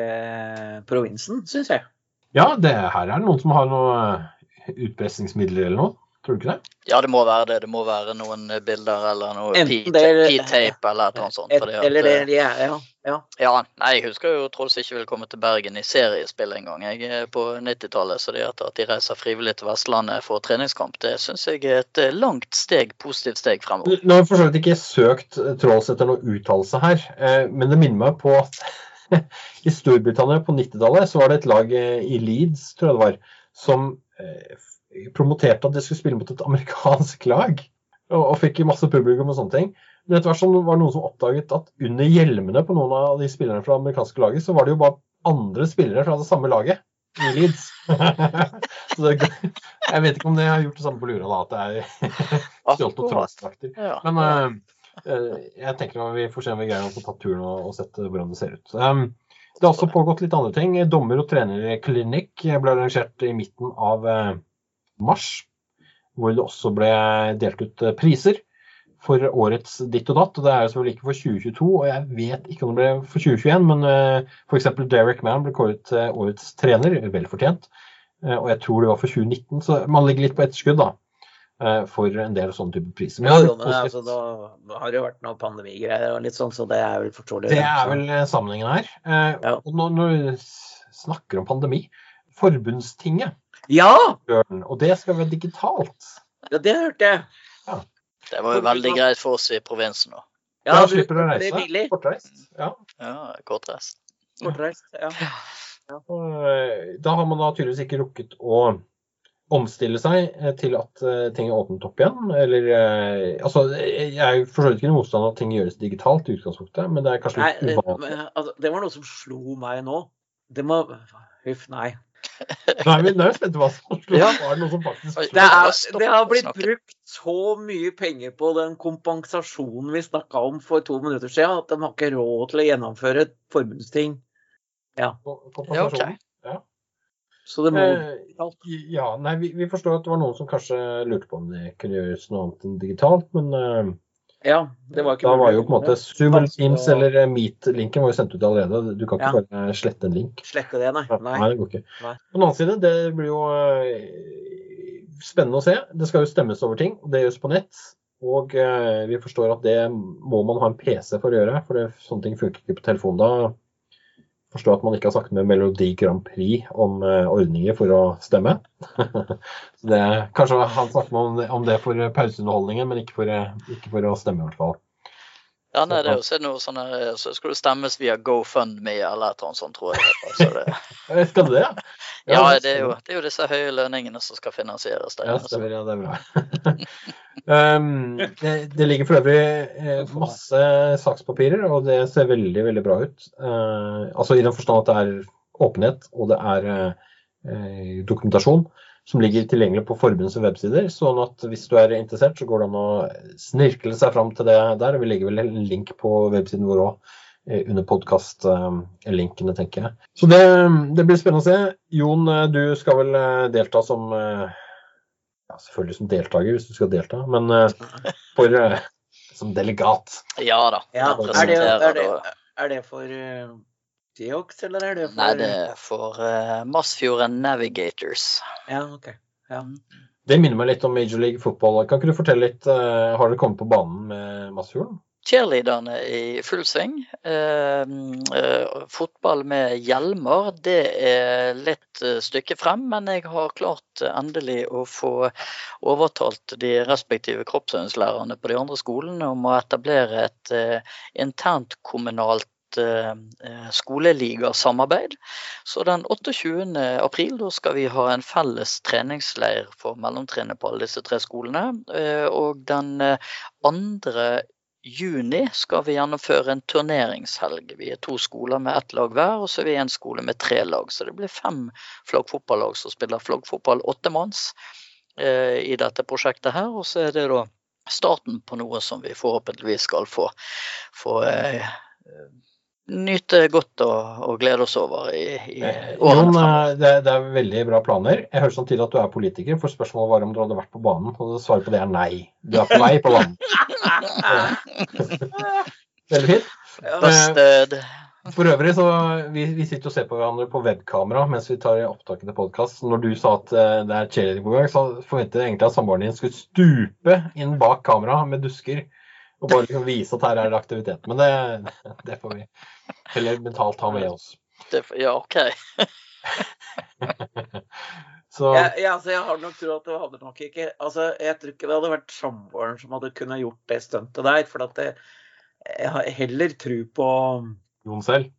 provinsen, syns jeg. Ja, det her er det noen som har noen utpressingsmidler eller noe. Tror du ikke det? Ja, det må være det. Det må være noen eh, bilder eller noe det- P-tape eller et eller annet sånt. Et, fordi at, eller det ja, er, ja. ja. Ja, nei, jeg husker jo Trolls ikke ville komme til Bergen i seriespill en gang. Jeg er på 90-tallet, så det at, de reiser frivillig til Vestlandet for treningskamp, det syns jeg er et eh, langt steg, positivt steg fremover. Nå har jeg for så vidt ikke søkt eh, Trolls etter noen uttalelse her, eh, men det minner meg på at i Storbritannia på 90-tallet så var det et lag eh, i Leeds, tror jeg det var, som eh, promoterte at de skulle spille mot et amerikansk lag. Og, og fikk masse publikum og sånne ting. Men etter hvert som det var noen som oppdaget at under hjelmene på noen av de spillerne fra det amerikanske laget, så var det jo bare andre spillere fra det samme laget i Leeds. så det, jeg vet ikke om det har gjort det samme på Lura, da, at det er stjålet og Akkurat. Men eh, jeg tenker at vi får se om vi greier å ta turen og, og sett hvordan det ser ut. Um, det har også pågått litt andre ting. Dommer- og trenerklinikk ble arrangert i midten av eh, mars, hvor det også ble delt ut eh, priser for årets ditt og datt. og Det er selvfølgelig ikke for 2022, og jeg vet ikke om det ble for 2021, men uh, f.eks. Derek Mann ble kåret til årets trener, vel fortjent. Eh, og jeg tror det var for 2019, så man ligger litt på etterskudd da, eh, for en del sånne type priser. Men ja, men altså, da har det jo vært noe pandemigreier og litt sånn, så det er vel forståelig. Det er vel eh, sammenhengen her. Eh, Ja. Og når, når vi snakker om pandemi, Forbundstinget, Ja! Bjørn, og det skal være digitalt. ja! Det hørte jeg. Det var jo veldig greit for oss i provinsen òg. Ja, Ja, da slipper du å reise. Kortreist. Ja. Ja, kortreist. Kortreist. Ja. Og, eh, Da har man da tydeligvis ikke rukket å omstille seg eh, til at eh, ting er åpnet opp igjen. Eller Altså, jeg for så vidt ikke noen motstand at ting gjøres digitalt i utgangspunktet, men det er kanskje Nei, litt det, uvanlig. men, altså, det var noe som slo meg nå. Det må Huff, nei. Nei, men det er jo spent på hva som slår. Ja. Var det noe som faktisk Det, er, det har blitt brukt så mye penger på den kompensasjonen vi snakka om for to minutter siden, at de har ikke råd til å gjennomføre et forbundsting. Ja. Ja, okay. Ja. Så det må Eh, ja, nei, vi, vi forstår at det var noen som kanskje lurte på om det kunne gjøres noe annet enn digitalt, men eh, Ja, det var ikke da var jo på en måte Zoom Teams eller eh, Meet-linken var jo sendt ut allerede. Du kan ikke Ja. bare slette en link. Slette det, nei. Nei, nei. det går ikke. Nei. På den annen side, det blir jo eh, spennende å se. Det skal jo stemmes over ting, og det gjøres på nett. Og eh, vi forstår at det må man ha en PC for å gjøre, for det, sånne ting funker ikke på telefon da. Forstår at man ikke har snakket med Melodi Grand Prix om uh, ordninger for å stemme. Det, kanskje han snakker om det for pauseunderholdningen, men ikke for, eh, ikke for å stemme, i hvert fall. Ja, nei, det er jo så noe sånn her, så skal det stemmes via GoFundMe eller et eller annet sånt, tror jeg. det heter. Så det, Eh, Skal det det? ja, det er, jo, det er jo disse høye lønningene som skal finansieres. Der, Ja, stemmer. Ja, det er bra. um, det, det ligger for øvrig eh, masse sakspapirer, og det ser veldig, veldig bra ut. Uh, altså i den forstand at det er åpenhet, og det er uh, dokumentasjon som ligger tilgjengelig på forbundets websider. sånn at hvis du er interessert, så går det an å snirkle seg fram til det der. Vi legger vel en link på websiden vår òg. Under podkast-linkene, tenker jeg. Så det, det blir spennende å se. Jon, eh, du skal vel eh, delta som eh, ja, selvfølgelig som deltaker hvis du skal delta, men eh, for, eh, som delegat. Ja da. Ja, er, det, er, det, er det for Geox, eller er det for Nei, det er for uh, Masfjorden Navigators. Ja, OK. Ja. Det minner meg litt om Major League Football. Kan ikke du fortelle litt, uh, Har dere kommet på banen med Masfjorden? Cheerleaderne i full sving. Uh, uh, fotball med hjelmer, det er litt eh, stykke frem, men jeg har klart eh, endelig å få overtalt de respektive kroppsøvingslærerne på de andre skolene om å etablere et eh, kommunalt eh, eh, skoleligasamarbeid. Så den 28. april da skal vi ha en felles treningsleir for mellomtrinnet på alle disse tre skolene. eh, Og den eh, andre juni skal vi gjennomføre en turneringshelg. Vi er to skoler med ett lag hver, og så er vi en skole med tre lag. Så det blir fem flaggfotballag som spiller flaggfotball åttemanns eh, i dette prosjektet her. Og så er det da starten på noe som vi forhåpentligvis skal få, få eh, nyte godt og, og glede oss over i, i Eh, årene Jon, eh, det, det er veldig bra planer. Jeg hører samtidig at du er politiker, for spørsmålet var om du hadde vært på banen. Og svaret på det er nei. Du er på vei på banen. Veldig fint. Ja, For øvrig så vi, vi sitter og ser på hverandre på webkamera mens vi tar opptaket til podkast. Når du sa at eh, det er cheerleading på gang, så forventet jeg egentlig at samboeren din skulle stupe inn bak kamera med dusker og bare liksom vise at her er det aktivitet. Men det, det får vi heller mentalt ta med oss. det, Ja, OK. Så Ja, ja, altså, jeg har nok trodd at det hadde nok ikke altså, Jeg tror ikke det hadde vært samboeren som hadde kunnet gjort det stuntet der. For at det, jeg har heller tro på Jon selv.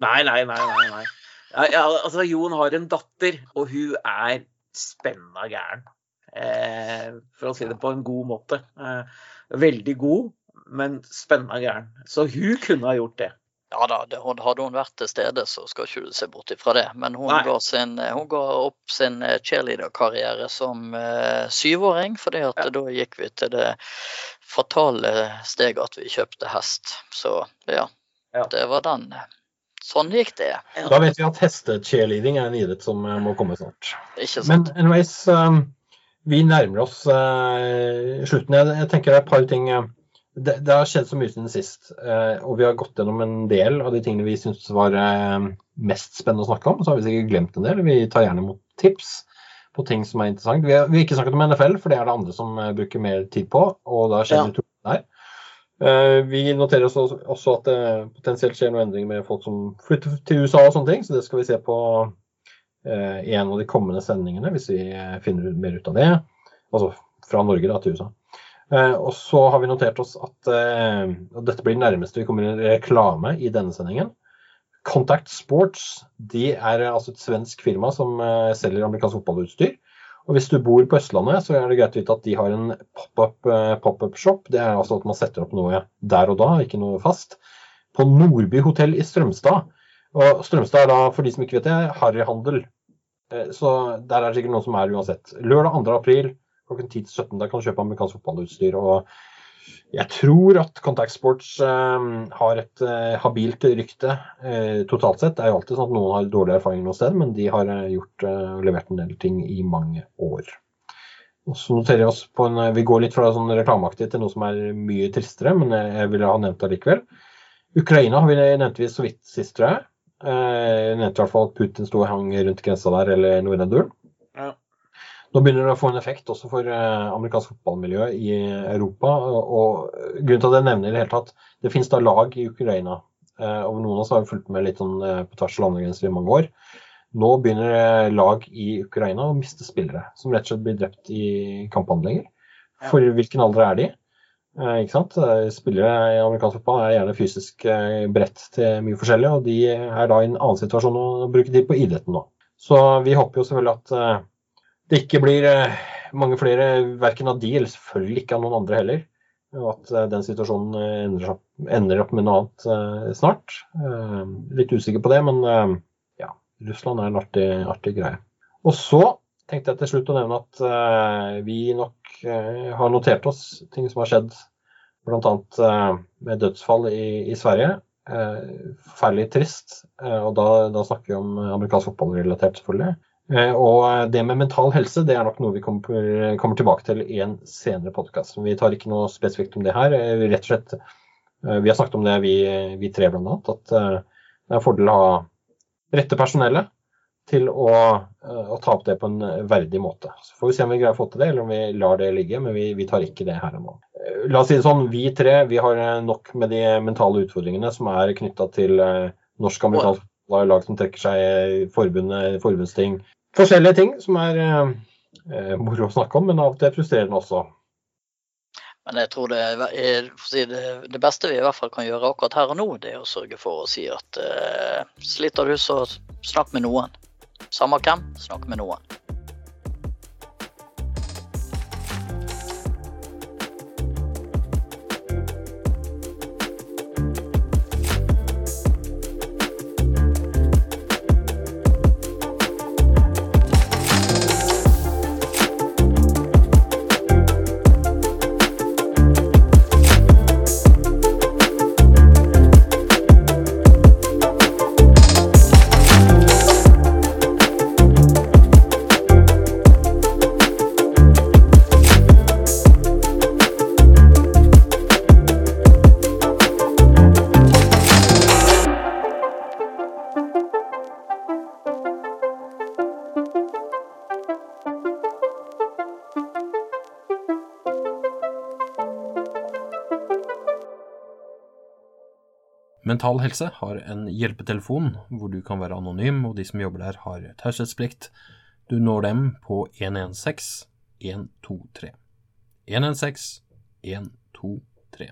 Nei, nei, nei. nei, nei. Ja, ja, altså, Jon har en datter, og hun er spenna gæren. Eh, for å si det på en god måte. Eh, veldig god, men spenna gæren. Så hun kunne ha gjort det. Ja da, det, hadde hun vært til stede, så skal ikke du se bort ifra det. Men hun ga, sin, hun ga opp sin eh, cheerleaderkarriere som uh, syvåring, fordi at Ja. da gikk vi til det fatale steget at vi kjøpte hest. Så ja, Ja. det var den. Sånn gikk det. Da vet vi at hestecheerleading er en idrett som eh, må komme snart. Ikke Men anyways, um, vi nærmer oss uh, slutten. Jeg, jeg tenker det er et par ting uh, det, det har skjedd så mye siden sist, uh, og vi har gått gjennom en del av de tingene vi syntes var uh, mest spennende å snakke om. Så har vi sikkert glemt en del. Vi tar gjerne imot tips på ting som er interessant. Vi har, vi har ikke snakket om NFL, for det er det andre som uh, bruker mer tid på, og da skjer det ja. der. Vi noterer oss også, at det potensielt skjer noen endringer med folk som flytter til USA og sånne ting, så det skal vi se på eh, i en av de kommende sendingene, hvis vi eh, finner mer ut av det. Altså fra Norge da, til USA. Eh, og så har vi notert oss at eh, og dette blir det nærmeste vi kommer en reklame i denne sendingen. Contact Sports de er eh, altså et svensk firma som eh, selger amerikansk fotballutstyr. Og Hvis du bor på Østlandet, så er det greit å vite at de har en pop-up eh, pop shop. Det er altså at man setter opp noe der og da, ikke noe fast. På Nordby hotell i Strømstad. Og Strømstad er da, for de som ikke vet det, harryhandel. Eh, Så der er det sikkert noen som er uansett. Lørdag 2. april klokken 10 til 17 der kan du kjøpe amerikansk fotballutstyr og Jeg tror at Contact Sports eh, har et eh, habilt rykte eh, totalt sett. Det er jo alltid sånn at noen har dårlig erfaring noe sted, men de har eh, gjort eh, og levert en del ting i mange år. Og så noterer jeg oss på en, vi går litt fra sånn reklameaktig til noe som er mye tristere, men jeg, jeg ville ha nevnt det likevel. Ukraina har vi nevnte vi så vidt sist, tror jeg. Eh, jeg nevnte i hvert fall at Putin sto og hang rundt grensa der, eller noe i den duren. Nå begynner det å få en effekt også for eh, amerikansk fotballmiljø i Europa. Og, grunnen til at jeg nevner det i det hele tatt, det finnes da lag i Ukraina. Eh, og noen av oss har fulgt med litt sånn eh, på tvers av landegrenser i mange år. Nå begynner lag i Ukraina å miste spillere, som rett og slett blir drept i kamphandlinger. For hvilken alder er de? Ikke sant? Spillere i amerikansk fotball er gjerne fysisk bredt til mye forskjellig, og de er da i en annen situasjon å bruke tid på idretten nå. Så vi håper jo selvfølgelig at det ikke blir eh, mange flere verken av de, eller selvfølgelig ikke av noen andre heller. Og at eh, den situasjonen eh, ender opp, med noe annet snart. Litt usikker på det, men ja, Russland er en artig, artig greie. Og så tenkte jeg til slutt å nevne at vi nok har notert oss ting som har skjedd bl.a. Uh, med dødsfall i, i Sverige. Forferdelig trist. og da, da snakker vi om amerikansk fotballrelatert, selvfølgelig. Eh, og det med mental helse det er nok noe vi kommer, kommer tilbake til i en senere podkast. Vi tar ikke noe spesifikt om det her. Eh, vi rett og slett, eh, vi har snakket om det, vi, vi tre bl.a. At eh, det er en fordel å ha rette personellet til å, eh, å ta opp det på en verdig måte. Så får vi se om vi greier å få til det, eller om vi lar det ligge. Men vi, vi tar ikke det her og nå. Eh, La oss si det sånn, vi tre vi har eh, nok med de mentale utfordringene som er knytta til eh, norsk-amerikansk fotball, lag som trekker seg, i forbundet, forbundsting. Forskjellige ting som er eh, eh, moro å snakke om, men av og til frustrerende også. Men jeg tror det, er, det, det beste vi i hvert fall kan gjøre akkurat her og nå, det er å sørge for å si at eh, sliter du, så snakk med noen. Samme hvem, snakk med noen. Mental Helse har en hjelpetelefon hvor du kan være anonym, og de som jobber der har taushetsplikt. Du når dem på 116 123. 116 123.